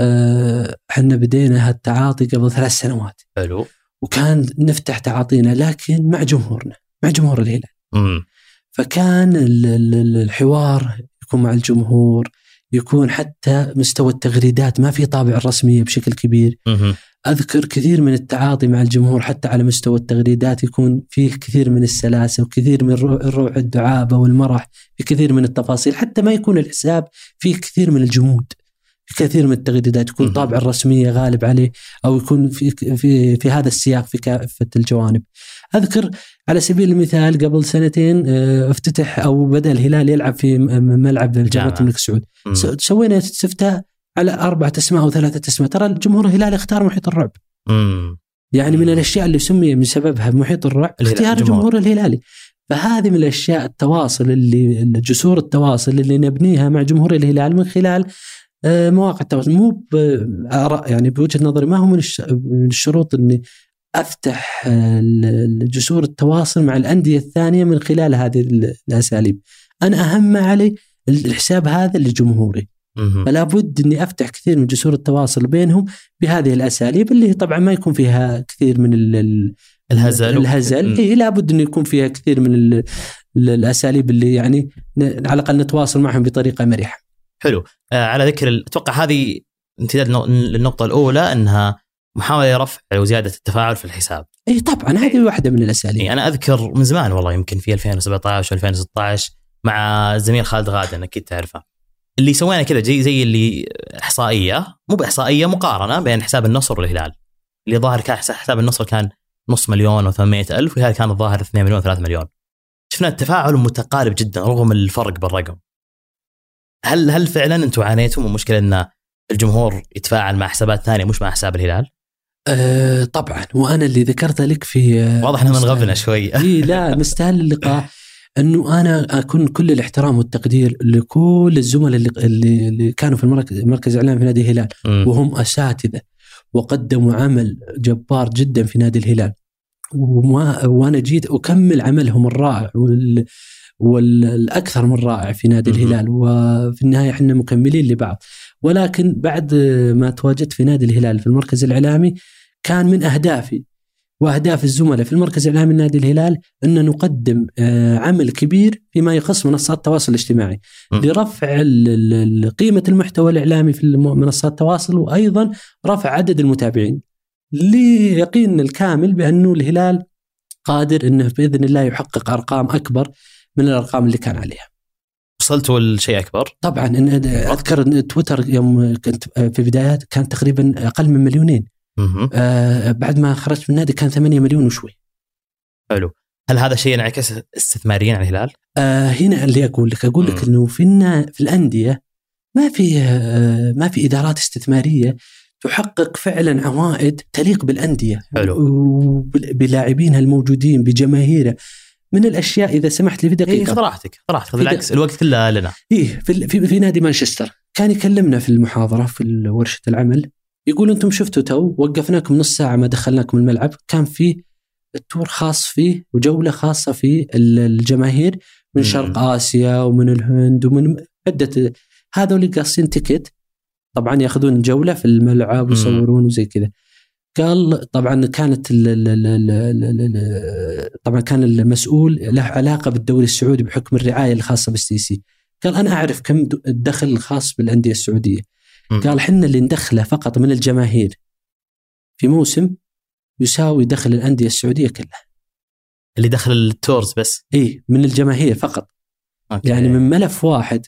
إحنا بدينا هالتعاطي قبل ثلاث سنوات. حلو. وكان نفتح تعاطينا لكن مع جمهورنا مع جمهور الهلال. فكان ال- ال- ال- الحوار يكون مع الجمهور يكون حتى مستوى التغريدات ما في طابع الرسمية بشكل كبير. أذكر كثير من التعاطي مع الجمهور حتى على مستوى التغريدات يكون فيه كثير من السلاسة وكثير من الروح الدعابة والمرح في كثير من التفاصيل حتى ما يكون الحساب فيه كثير من الجمود كثير من التغريدات يكون. طابع الرسمية غالب عليه أو يكون في في في هذا السياق في كافة الجوانب. أذكر على سبيل المثال قبل سنتين آه، افتتح أو بدأ الهلال يلعب في ملعب جامعة جامعة. الملك سعود. سوينا استفتاء على أربعة أسماء أو ثلاثة أسماء ترى الجمهور الهلال اختار محيط الرعب. مم. يعني من الأشياء اللي سمي من سببها محيط الرعب اختيار الجمهور. الهلالي فهذه من الأشياء التواصل اللي جسور التواصل اللي نبنيها مع جمهور الهلال من خلال مواقع التواصل مو بآراء يعني بوجهة نظري ما هو من الش- من الشروط إني أفتح آه، جسور التواصل مع الأندية الثانية من خلال هذه ال- الأساليب. أنا أهم ما علي الحساب هذا لجمهوري. فلا بد إني أفتح كثير من جسور التواصل بينهم بهذه الأساليب اللي طبعا ما يكون فيها كثير من ال- ال- الهزل الهزل. اي لابد إنه يكون فيها كثير من ال- ال- الأساليب اللي يعني على الأقل نتواصل معهم بطريقة مرحة. حلو. آه على ذكر أتوقع هذه امتداد للنقطة الأولى أنها محاولة رفع وزيادة التفاعل في الحساب. إي طبعا هذه واحدة من الأساليب. يعني أنا أذكر من زمان والله يمكن في 2017 2016 مع الزميل خالد غادن أكيد تعرفه. اللي سوينا كذا زي زي اللي إحصائية مو بإحصائية مقارنة بين حساب النصر والهلال. اللي ظاهر كان حساب حساب النصر كان نص مليون و800 ألف والهلال كان الظاهر 2 مليون 3 مليون. شفنا التفاعل متقارب جدا رغم الفرق بالرقم. هل هل فعلا أنتم عانيتم من مشكلة أن الجمهور يتفاعل مع حسابات ثانية مش مع حساب الهلال؟ آه طبعا. وأنا اللي ذكرته لك في آه، واضح مستهل- منغبنا شوي. [laughs] إي لا مستاهل اللقاء. أنه أنا أكون كل الاحترام والتقدير لكل الزملاء اللي, اللي, اللي كانوا في المركز مركز الاعلام في نادي الهلال. وهم أساتذة. وقدموا عمل جبار جدا في نادي الهلال. وما وأنا جيت أكمل عملهم الرائع وال والأكثر من رائع في نادي. الهلال وفي النهاية إحنا مكملين لبعض ولكن بعد ما تواجدت في نادي الهلال في المركز الإعلامي كان من أهدافي وأهداف الزملاء في المركز الإعلامي لنادي الهلال أن نقدم آه، عمل كبير فيما يخص منصات التواصل الاجتماعي م. لرفع قيمة المحتوى الإعلامي في منصات التواصل وأيضا رفع عدد المتابعين ليقيننا الكامل بأنه الهلال قادر إنه بإذن الله يحقق أرقام أكبر من الأرقام اللي كان عليها. وصلتوا لشيء أكبر طبعا إن أذكر إن تويتر يوم كنت في بدايات كان تقريبا أقل من مليونين. آه بعد ما خرجت من النادي كان 8 مليون وشوي حلو هل هذا شيء ينعكس استثماريا على الهلال؟ آه هنا اللي أقول لك أقول لك. إنه في في الأندية ما في آه ما في إدارات استثمارية تحقق فعلا عوائد تليق بالأندية حلو. وبلاعبينها الموجودين بجماهيره من الأشياء إذا سمحت لي في اي دقيقة خذ راحتك خذ راحتك في بالعكس الوقت كله لنا إيه في, في, في نادي مانشستر كان يكلمنا في المحاضرة في ورشة العمل يقول أنتم شفتوا تو وقفناكم نص ساعة ما دخلناكم الملعب كان في tour خاص فيه وجولة خاصة في ال- الجماهير من مم. شرق آسيا ومن الهند ومن عدة هذول قاصين ticket طبعا يأخذون جولة في الملعب. ويصورون وزي كذا قال طبعا كانت ال ال ال طبعا كان المسؤول له علاقة بالدوري السعودي بحكم الرعاية الخاصة بال STC قال أنا أعرف كم الدخل الخاص بالأندية السعودية. مم. قال حنا اللي ندخله فقط من الجماهير في موسم يساوي دخل الأندية السعودية كلها. اللي دخل ال tours بس. اي من الجماهير فقط. okay. يعني من ملف واحد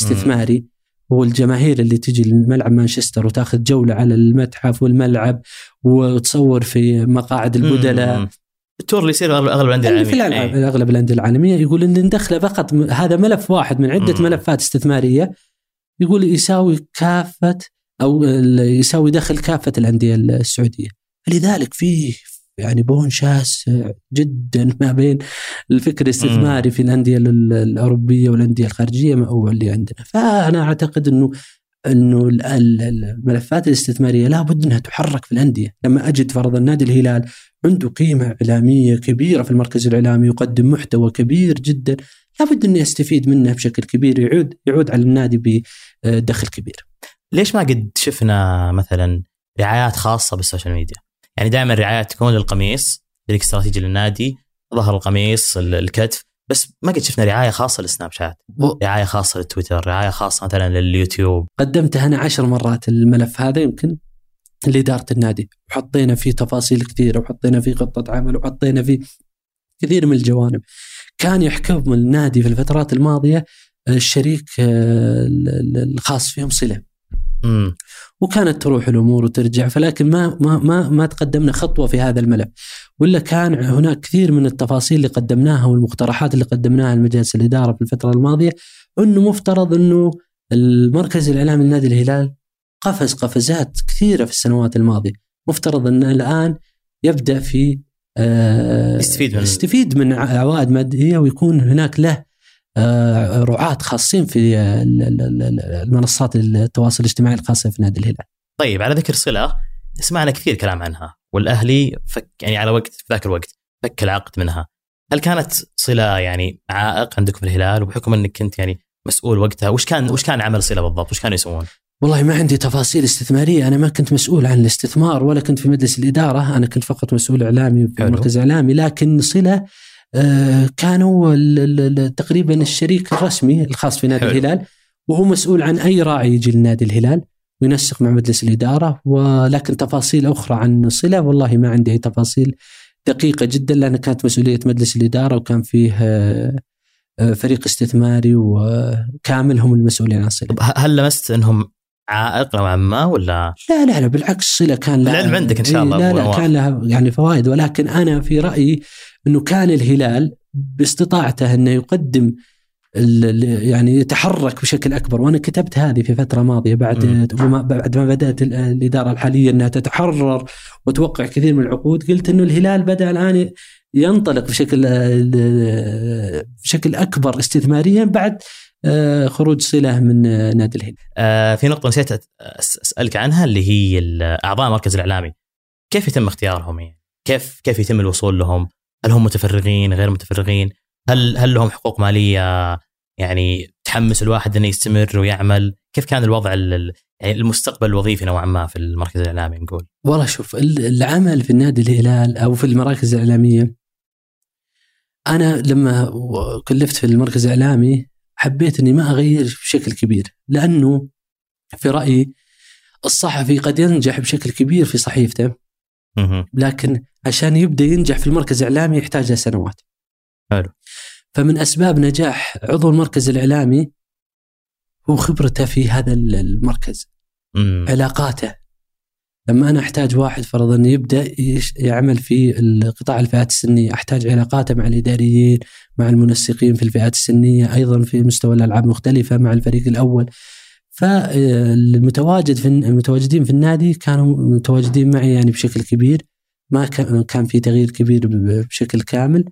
استثماري هو الجماهير اللي تجي لملعب مانشستر وتاخذ جولة على المتحف والملعب وتصور في مقاعد البدلاء. التور اللي يصير اغلب الأندية اللي في العالمية. الالعاب إيه. أغلب الأندية العالمية يقول إن ندخله فقط هذا ملف واحد من عدة مم. ملفات استثمارية يقول يساوي كافة أو يساوي دخل كافة الأندية السعودية فلذلك في يعني بون شاسع جدا [laughs] ما بين الفكر الاستثماري في الأندية ال- الأوروبية والأندية الخارجية أو اللي عندنا فأنا أعتقد انه إنه ال- ال- الملفات الاستثمارية لابد إنها تحرك في الأندية، لما أجد فرضا نادي الهلال عنده قيمة إعلامية كبيرة في المركز الإعلامي يقدم محتوى كبير جدا لابد اني استفيد منه بشكل كبير يعود يعود على النادي بدخل كبير. ليش ما قد شفنا مثلا رعايات خاصة بال social media؟ يعني دائما الرعايات تكون للقميص ذيك استراتيجي للنادي ظهر القميص ال- الكتف بس ما قد شفنا رعاية خاصة لل Snapchat. رعاية خاصة للتويتر رعاية خاصة مثلا لليوتيوب. قدمته أنا عشر مرات الملف هذا يمكن لإدارة النادي. وحطينا فيه تفاصيل كثيرة وحطينا فيه خطة عمل وحطينا فيه كثير من الجوانب. كان يحكم النادي في الفترات الماضية الشريك آه، ال- ال- الخاص فيهم صلة وكانت تروح الأمور وترجع فلكن ما ما ما ما تقدمنا خطوة في هذا الملف. ولا كان هناك كثير من التفاصيل اللي قدمناها والمقترحات اللي قدمناها لمجلس الإدارة في الفترة الماضية إنه مفترض إنه المركز الإعلامي لنادي الهلال قفز قفزات كثيرة في السنوات الماضية. مفترض ان الآن يبدأ في آه، يستفيد من- يستفيد من عوائد مادية ويكون هناك له رعاة خاصين في آه، ال- ال- ال- المنصات التواصل الاجتماعي الخاصة في نادي الهلال. طيب على ذكر صلة سمعنا كثير كلام عنها والأهلي فك يعني على وقت في ذاك الوقت فك العقد منها هل كانت صلة يعني عائق عندكم في الهلال وبحكم إنك كنت يعني مسؤول وقتها وش كان وش كان عمل صلة بالضبط وش كانوا يسوون؟ والله ما عندي تفاصيل استثمارية، أنا ما كنت مسؤول عن الاستثمار ولا كنت في مجلس الإدارة، أنا كنت فقط مسؤول إعلامي في. مركز إعلامي، لكن صلة آه، كانوا تقريبا الشريك الرسمي الخاص في نادي حلو. الهلال وهو مسؤول عن أي راعي يجي لنادي الهلال وينسق مع مجلس الإدارة ولكن تفاصيل أخرى عن صلة والله ما عندي تفاصيل دقيقة جدا لأن كانت مسؤولية مجلس الإدارة وكان فيه آه، آه، فريق استثماري وكامل هم المسؤولين عن صلة. هل لمست إنهم عائق نوعا ما ولا لا لا لا بالعكس صلة كان لها العلم عندك إن شاء إيه، الله لا لا. كان لها يعني فوائد ولكن أنا في رأيي إنه كان الهلال باستطاعته إنه يقدم يعني يتحرك بشكل أكبر وأنا كتبت هذه في فترة ماضية بعد. وما بعد ما بدأت ال- الإدارة الحالية إنها تتحرر وتوقع كثير من العقود قلت إنه الهلال بدأ الآن ينطلق بشكل بشكل أكبر استثماريا بعد آه، خروج صله من نادي الهلال. آه في نقطة نسيت أسألك عنها اللي هي أعضاء المركز الإعلامي كيف يتم اختيارهم يعني؟ كيف كيف يتم الوصول لهم؟ هل هم متفرغين غير متفرغين؟ هل هل لهم حقوق مالية يعني تحمس الواحد إنه يستمر ويعمل؟ كيف كان الوضع ال- ال- يعني المستقبل الوظيفي نوعا ما في المركز الإعلامي نقول؟ والله شوف ال- العمل في النادي الهلال أو في المراكز الإعلامية أنا لما كلفت في المركز الإعلامي حبيت إني ما أغير بشكل كبير لأنه في رأيي الصحفي قد ينجح بشكل كبير في صحيفته. لكن عشان يبدأ ينجح في المركز الإعلامي يحتاج له سنوات. حلو. فمن أسباب نجاح عضو المركز الإعلامي هو خبرته في هذا المركز مم. علاقاته لما أنا أحتاج واحد فرضا يبدأ يعمل في قطاع الفئات السنية أحتاج علاقاته مع الإداريين مع المنسقين في الفئات السنية أيضا في مستوى الألعاب مختلفة مع الفريق الأول فالمتواجد في المتواجدين في النادي كانوا متواجدين معي يعني بشكل كبير ما كان في تغيير كبير بشكل كامل.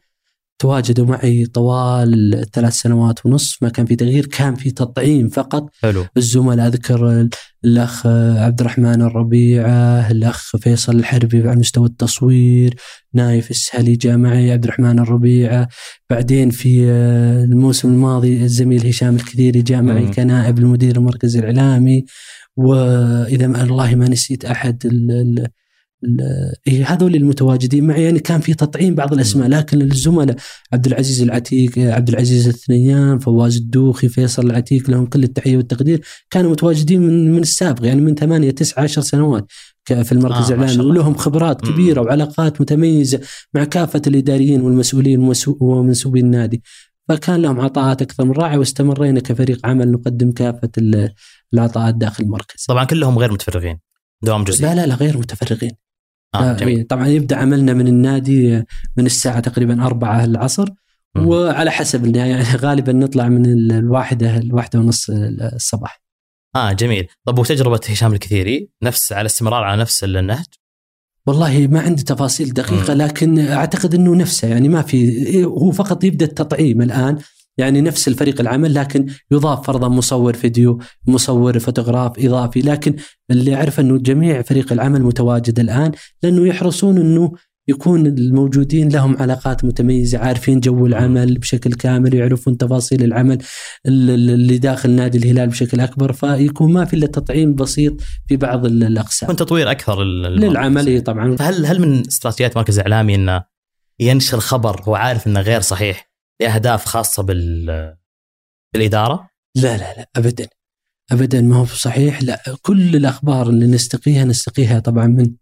تواجدوا معي طوال الثلاث سنوات ونصف ما كان في تغيير كان في تطعيم فقط. حلو. الزملاء أذكر الأخ عبد الرحمن الربيعة، الأخ فيصل الحربي على مستوى التصوير، نايف السهلي جاء معي عبد الرحمن الربيعة، بعدين في الموسم الماضي الزميل هشام الكثيري جاء معي مم. كنائب المدير المركزي الإعلامي. وإذا ما الله ما نسيت أحد ال ال هذول المتواجدين معي يعني كان في تطعيم بعض الأسماء لكن الزملاء عبد العزيز العتيق عبد العزيز الثنيان فواز الدوخي فيصل العتيق لهم كل التحية والتقدير. كانوا متواجدين من من السابق يعني من ثمانية تسعة عشر سنوات ك- في المركز آه، الإعلامي. ولهم خبرات. كبيرة وعلاقات متميزة مع كافة الإداريين والمسؤولين ومنسوبي النادي. فكان لهم عطاءات أكثر من رائعة واستمرينا كفريق عمل نقدم كافة ال- العطاءات داخل المركز. طبعا كلهم غير متفرغين دوام جزئي. لا لا لا غير متفرغين. آه جميل. إيه، طبعا يبدأ عملنا من النادي من الساعة تقريبا أربعة العصر مم. وعلى حسب يعني [laughs] غالبا نطلع من ال- الواحدة الواحدة ونص الصباح. آه جميل. طب وتجربة هشام الكثيري؟ نفس على استمرار على نفس النهج؟ والله ما عندي تفاصيل دقيقة مم. لكن أعتقد إنه نفسه يعني ما في هو فقط يبدأ التطعيم الآن يعني نفس الفريق العمل لكن يضاف فرضا مصور فيديو مصور فوتوغراف إضافي لكن اللي اعرف إنه جميع فريق العمل متواجد الآن لأنه يحرصون إنه يكون الموجودين لهم علاقات متميزة عارفين جو العمل بشكل كامل يعرفون تفاصيل العمل ال- ال- اللي داخل نادي الهلال بشكل أكبر فيكون ما في إلا تطعيم بسيط في بعض ال- الأقسام. تطوير أكثر. للعمل طبعا. فهل هل من استراتيجيات المركز الاعلامي إنه ينشر خبر هو عارف إنه غير صحيح؟ لأهداف خاصة بال بالإدارة؟ لا لا لا ابدا ابدا ما هو صحيح لا كل الأخبار اللي نستقيها نستقيها طبعا من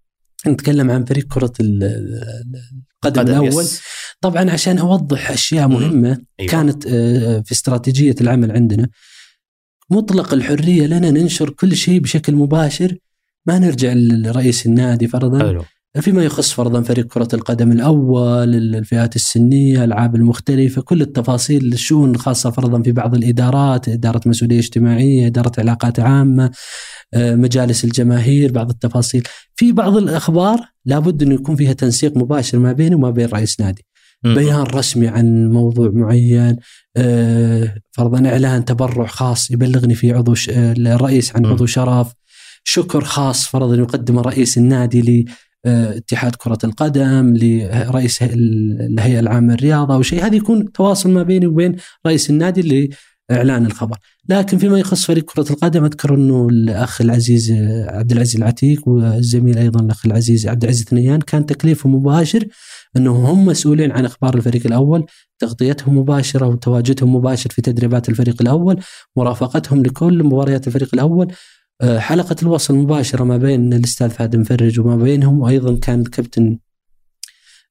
نتكلم عن فريق كرة ال- ال- القدم قدم، الأول يس. طبعا عشان أوضح أشياء. مهمة أيوة. كانت آه، في استراتيجية العمل عندنا مطلق الحرية لنا ننشر كل شيء بشكل مباشر ما نرجع لرئيس النادي فرضا حلو فيما يخص فرضا فريق كرة القدم الأول الفئات السنية الألعاب المختلفة كل التفاصيل الشؤون الخاصة فرضا في بعض الإدارات إدارة مسؤولية اجتماعية إدارة علاقات عامة آه، مجالس الجماهير بعض التفاصيل في بعض الأخبار لابد أنه يكون فيها تنسيق مباشر ما بيني وما بين رئيس نادي. بيان رسمي عن موضوع معين آه، فرضا إعلان تبرع خاص يبلغني فيه عضو. آه، الرئيس عن. عضو شرف شكر خاص فرضا يقدمه رئيس النادي لاتحاد كرة القدم لرئيس هي- الهيئة العامة للرياضة أو شيء. هذا يكون تواصل ما بيني وبين رئيس النادي لإعلان الخبر. لكن فيما يخص فريق كرة القدم أذكر أنه الأخ العزيز آه، عبد العزيز العتيق والزميل أيضا الأخ العزيز عبد العزيز ثنيان كان تكليفه مباشر أنهم هم مسؤولين عن إخبار الفريق الأول، تغطيتهم مباشرة وتواجدهم مباشر في تدريبات الفريق الأول، مرافقتهم لكل مباريات الفريق الأول، آه، حلقة الوصل مباشرة ما بين الأستاذ فهد مفرج وما بينهم وأيضا كان الكابتن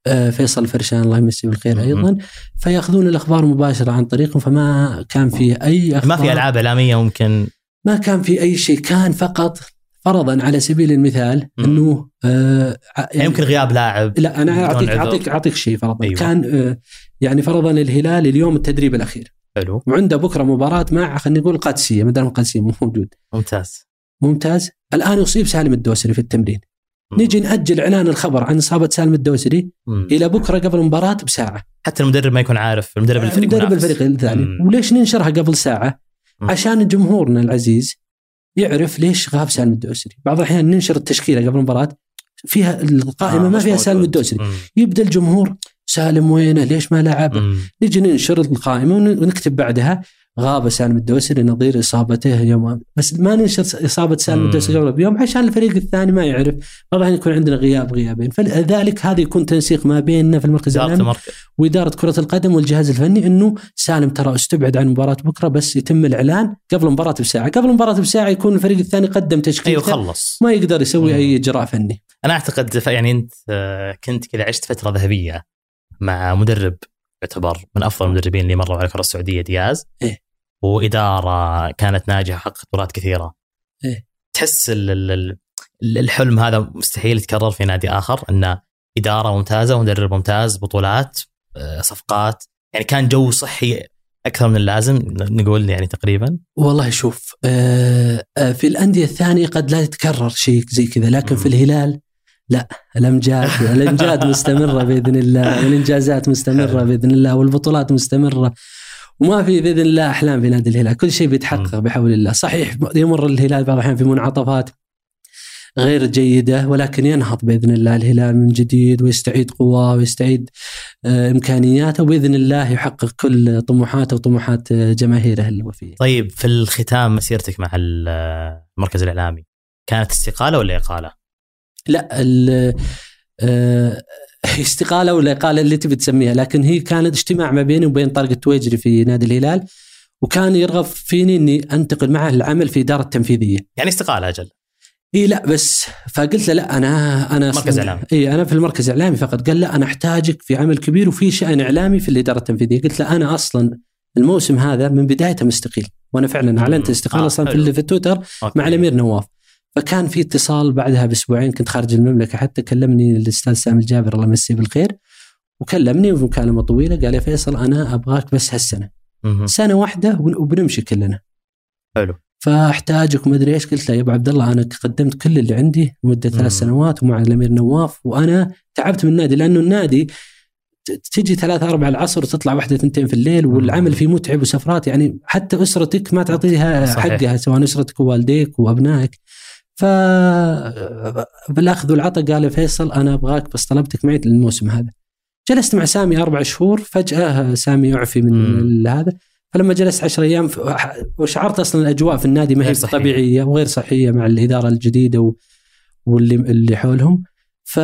آه، فيصل الفرشان الله يمسيه بالخير. أيضا فيأخذون الأخبار مباشرة عن طريقهم فما كان في أي أخبار ما في ألعاب إعلامية ممكن ما كان في أي شيء كان فقط فرضا على سبيل المثال. أنه آه يعني يمكن غياب لاعب لا أنا اعطيك. اعطيك أعطيك شيء فرضا أيوة. كان آه، يعني فرضا الهلال اليوم التدريب الأخير حلو وعنده بكرة مباراة مع خلينا نقول القادسيه ما دام القادسيه مو موجود ممتاز ممتاز الآن يصيب سالم الدوسري في التمرين مم. نجي نأجل إعلان الخبر عن إصابة سالم الدوسري مم. إلى بكرة قبل المباراة بساعة حتى المدرب ما يكون عارف المدرب الفريق مدرب منافس. الفريق الثاني. وليش ننشرها قبل ساعة مم. عشان جمهورنا العزيز يعرف ليش غاب سالم الدوسري بعض الأحيان ننشر التشكيلة قبل المباراة فيها القائمة آه، ما فيها سالم. الدوسري. يبدأ الجمهور سالم وينه ليش ما لعب. نجي ننشر القائمة ون- ونكتب بعدها غاب سالم الدوسري نظير إصابته يوم بس ما ننشر إصابة سالم. الدوسري قبل بيوم عشان الفريق الثاني ما يعرف طبعا يكون عندنا غياب غيابين فلذلك هذا يكون تنسيق ما بيننا في المركز المركز وإدارة كرة القدم والجهاز الفني إنه سالم ترى استبعد عن مباراة بكرة بس يتم الإعلان قبل المباراه بساعة، قبل المباراه بساعة يكون الفريق الثاني قدم أيوه تشكيلته خلص ما يقدر يسوي مم. أي إجراء فني. أنا أعتقد يعني أنت آه، كنت كذا عشت فترة ذهبية مع مدرب يعتبر من أفضل المدربين اللي مروا على الكرة السعودية دياز إيه. وإدارة كانت ناجحة وحققت بطولات كثيرة إيه. تحس ال- ال- ال- الحلم هذا مستحيل يتكرر في نادي آخر انه إدارة ممتازة ومدرب ممتاز بطولات آه، صفقات يعني كان جو صحي أكثر من اللازم نقول يعني تقريبا والله شوف آه، آه، في الأندية الثانية قد لا يتكرر شيء زي كذا لكن في. الهلال لا الأمجاد [laughs] الأمجاد مستمرة بإذن الله والإنجازات مستمرة. بإذن الله والبطولات مستمرة وما في بإذن الله أحلام في نادي الهلال. كل شيء بيتحقق بحول الله. صحيح يمر الهلال بعض الأحيان في منعطفات غير جيدة ولكن ينهض بإذن الله الهلال من جديد ويستعيد قواه ويستعيد آه، إمكانياته وبإذن الله يحقق كل طموحاته وطموحات آه، جماهيره الوفية. طيب في الختام مسيرتك مع ال- المركز الإعلامي كانت استقالة ولا إقالة؟ لا ال- آه، [laughs] استقالة ولا إقالة اللي تبي تسميها لكن هي كانت اجتماع ما بيني وبين طارق التويجري في نادي الهلال وكان يرغب فيني إني أنتقل معه العمل في إدارة التنفيذية. يعني استقالة أجل إي لا بس فقلت له لا أنا أنا مركز إعلامي. إي أنا في المركز الاعلامي فقط قال لا أنا أحتاجك في عمل كبير وفي شأن إعلامي في الإدارة التنفيذية قلت له أنا أصلا الموسم هذا من بدايته مستقيل وأنا فعلا أعلنت. استقالة آه، أصلا. في, في تويتر. مع الأمير نواف فكان في اتصال بعدها بأسبوعين كنت خارج المملكة. حتى كلمني الأستاذ سامي الجابر الله يمسيه بالخير. وكلمني ومكالمة طويلة قال يا فيصل أنا أبغاك بس هالسنة. مهم. سنة واحدة وبنمشي كلنا. حلو. فأحتاجك ومدري إيش. قلت له يا أبو عبد الله أنا قدمت كل اللي عندي مده مم. ثلاث سنوات ومع الأمير نواف وأنا تعبت من النادي. لأنه النادي تجي ثلاثة أربعة العصر وتطلع واحدة ثنتين في الليل والعمل فيه متعب وسفرات. يعني حتى أسرتك ما تعطيها صحيح. حقها سواء أسرتك ووالديك وأبنائك. ف بالأخذ والعطاء قال فيصل أنا أبغاك بس طلبتك معي للموسم هذا جلست مع سامي أربع شهور فجأة سامي يعفي من. هذا فلما جلست عشر أيام ف- وشعرت أصلا الأجواء في النادي ما هي. طبيعية وغير صحية مع الإدارة الجديدة و... واللي اللي حولهم ف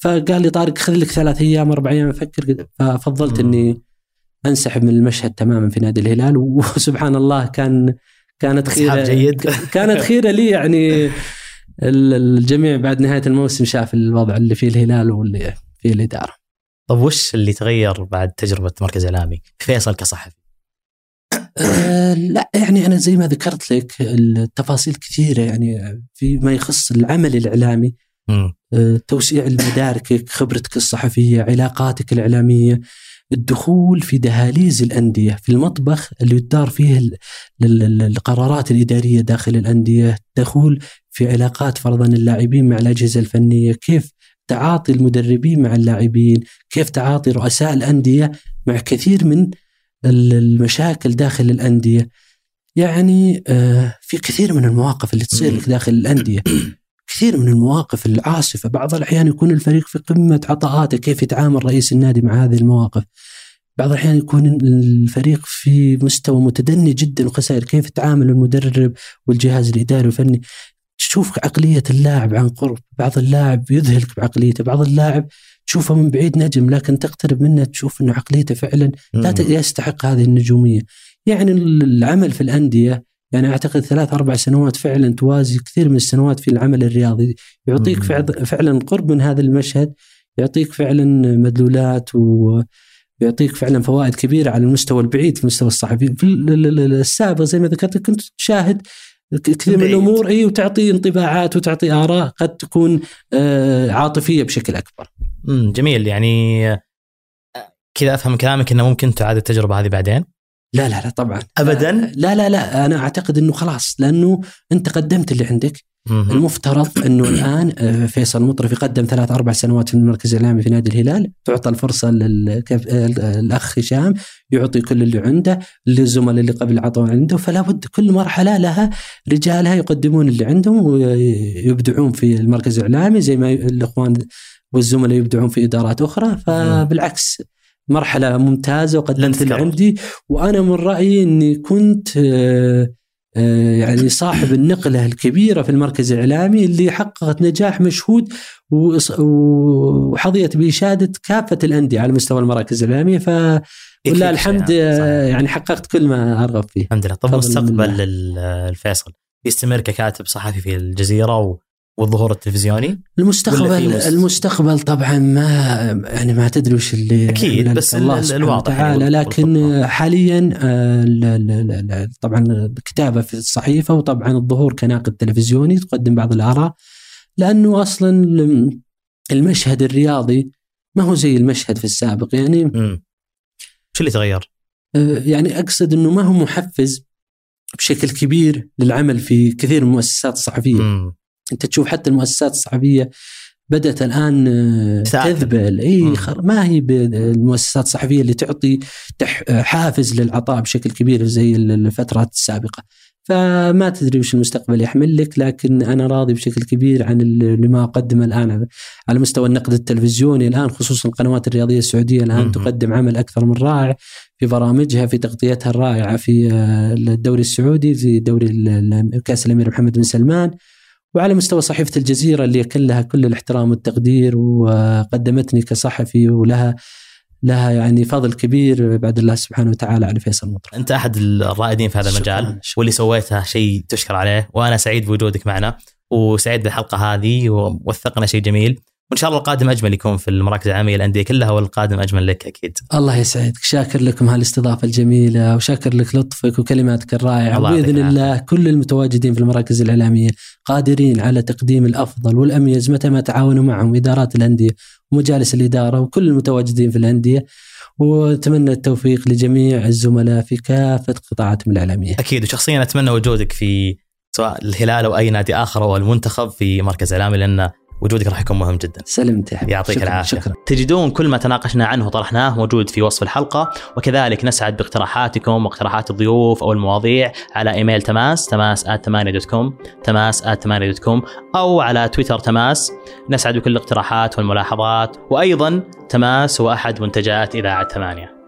فقال لي طارق خذ لك ثلاث أيام أربع أيام أفكر ففضلت مم. إني أنسحب من المشهد تماما في نادي الهلال [laughs] وسبحان الله كان كانت خيره جيد كانت خيرة لي يعني ال- الجميع بعد نهاية الموسم شاف الوضع اللي فيه الهلال واللي فيه الإدارة. طب وش اللي تغير بعد تجربة مركز اعلامي؟ فيصل كصحفي أه لا يعني أنا زي ما ذكرت لك التفاصيل كثيرة يعني فيما يخص العمل الإعلامي. أه توسيع مداركك، خبرتك الصحفية، علاقاتك الإعلامية، الدخول في دهاليز الأندية، في المطبخ اللي يدار فيه ال- ال- ال- القرارات الإدارية داخل الأندية، دخول في علاقات فرضا اللاعبين مع الأجهزة الفنية، كيف تعاطي المدربين مع اللاعبين، كيف تعاطي رؤساء الأندية مع كثير من ال- المشاكل داخل الأندية. يعني آه، في كثير من المواقف اللي تصير لك داخل الأندية. [clears throat] كثير من المواقف العاصفة، بعض الأحيان يكون الفريق في قمة عطاءاته، كيف يتعامل رئيس النادي مع هذه المواقف. بعض الأحيان يكون الفريق في مستوى متدني جدا وخسائر، كيف يتعامل المدرب والجهاز الإداري والفني. تشوف عقلية اللاعب عن قرب، بعض اللاعب يذهلك بعقليته، بعض اللاعب تشوفه من بعيد نجم لكن تقترب منه تشوف إنه عقليته فعلا لا يستحق هذه النجومية. يعني العمل في الأندية يعني أعتقد ثلاث أربع سنوات فعلا توازي كثير من السنوات في العمل الرياضي يعطيك. فعلا قرب من هذا المشهد يعطيك فعلا مدلولات ويعطيك فعلا فوائد كبيرة على المستوى البعيد في مستوى الصحفي في ال- ال- ال- السابق زي ما ذكرت كنت تشاهد كثير من. الأمور إي وتعطي انطباعات وتعطي آراء قد تكون آه، عاطفية بشكل أكبر. مم. جميل يعني آه، كذا أفهم كلامك إنه ممكن تعاد التجربة هذه بعدين لا لا لا طبعا أبداً؟ لا لا لا أنا أعتقد إنه خلاص لأنه أنت قدمت اللي عندك. المفترض إنه الآن آه، فيصل المطرفي قدم ثلاث أربع سنوات في المركز الإعلامي في نادي الهلال تعطى الفرصة للاخ هشام يعطي كل اللي عنده للزملاء اللي قبل عطوا عنده فلا بد كل مرحلة لها رجالها يقدمون اللي عندهم ويبدعون في المركز الإعلامي زي ما الإخوان والزملاء يبدعون في إدارات أخرى فبالعكس مرحلة ممتازة اللي تتكرر. عندي وأنا من رأيي إني كنت آه، آه، يعني صاحب النقلة الكبيرة في المركز الإعلامي اللي حققت نجاح مشهود وحظيت بإشادة كافة الأندية على مستوى المراكز الإعلامية فولله يكفيك الحمد آه،. يعني حققت كل ما أرغب فيه. الحمد لله طب مستقبل الفيصل يستمر ككاتب صحفي في الجزيرة و... والظهور التلفزيوني المستقبل مس- المستقبل طبعا ما يعني ما تدري وش اللي يعمله بس الله سبحانه الواضح يعني لكن والخطة. حاليا آه، لا- لا- لا- لا، طبعا الكتابة في الصحيفه وطبعا الظهور كناقد تلفزيوني تقدم بعض الآراء لأنه أصلا المشهد الرياضي ما هو زي المشهد في السابق يعني. شو اللي تغير؟ آه، يعني أقصد إنه ما هو محفز بشكل كبير للعمل في كثير من المؤسسات الصحفية مم. انت تشوف حتى المؤسسات الصحفية بدأت الآن آه،. تذبل اي. خر... ما هي المؤسسات الصحفية اللي تعطي تح... حافز للعطاء بشكل كبير زي ال- الفترات السابقة فما تدري وش المستقبل يحمل لك لكن أنا راضي بشكل كبير عن ال- لما أقدمه الآن على مستوى النقد التلفزيوني الآن خصوصا القنوات الرياضية السعودية الآن مم. تقدم عمل أكثر من رائع في برامجها في تغطيتها الرائعة في آه، الدوري السعودي في دوري كأس الأمير محمد بن سلمان وعلى مستوى صحيفة الجزيرة اللي يكن لها كل الاحترام والتقدير وقدمتني كصحفي ولها لها يعني فضل كبير بعد الله سبحانه وتعالى على فيصل مطرف أنت أحد الرائدين في هذا شكراً. المجال واللي سويته شيء تشكر عليه وأنا سعيد بوجودك معنا وسعيد بالحلقة هذه ووثقنا شيء جميل وإن شاء الله القادم أجمل يكون في المراكز العالميه الانديه كلها والقادم أجمل لك أكيد. الله يسعدك. شاكر لكم هالاستضافة الجميلة وشاكر لك لطفك وكلماتك الرائعة. الله يعطيك بإذن العافية. الله كل المتواجدين في المراكز الإعلامية قادرين على تقديم الأفضل والأميز متى ما تعاونوا معهم إدارات الأندية ومجالس الإدارة وكل المتواجدين في الأندية. وأتمنى التوفيق لجميع الزملاء في كافة قطاعاتهم الإعلامية. أكيد. وشخصيا أتمنى وجودك في سواء الهلال أو أي نادي آخر أو المنتخب في مركز إعلامي لأن وجودك راح يكون مهم جدا. سلمت يا. يعطيك شكراً، العافية. شكرا تجدون كل ما تناقشنا عنه وطرحناه موجود في وصف الحلقة وكذلك نسعد باقتراحاتكم واقتراحات الضيوف أو المواضيع على إيميل تماس تماس دوت كوم تماس دوت كوم أو على تويتر تماس. نسعد بكل الاقتراحات والملاحظات وأيضا تماس هو احد منتجات إذاعة ثمانيه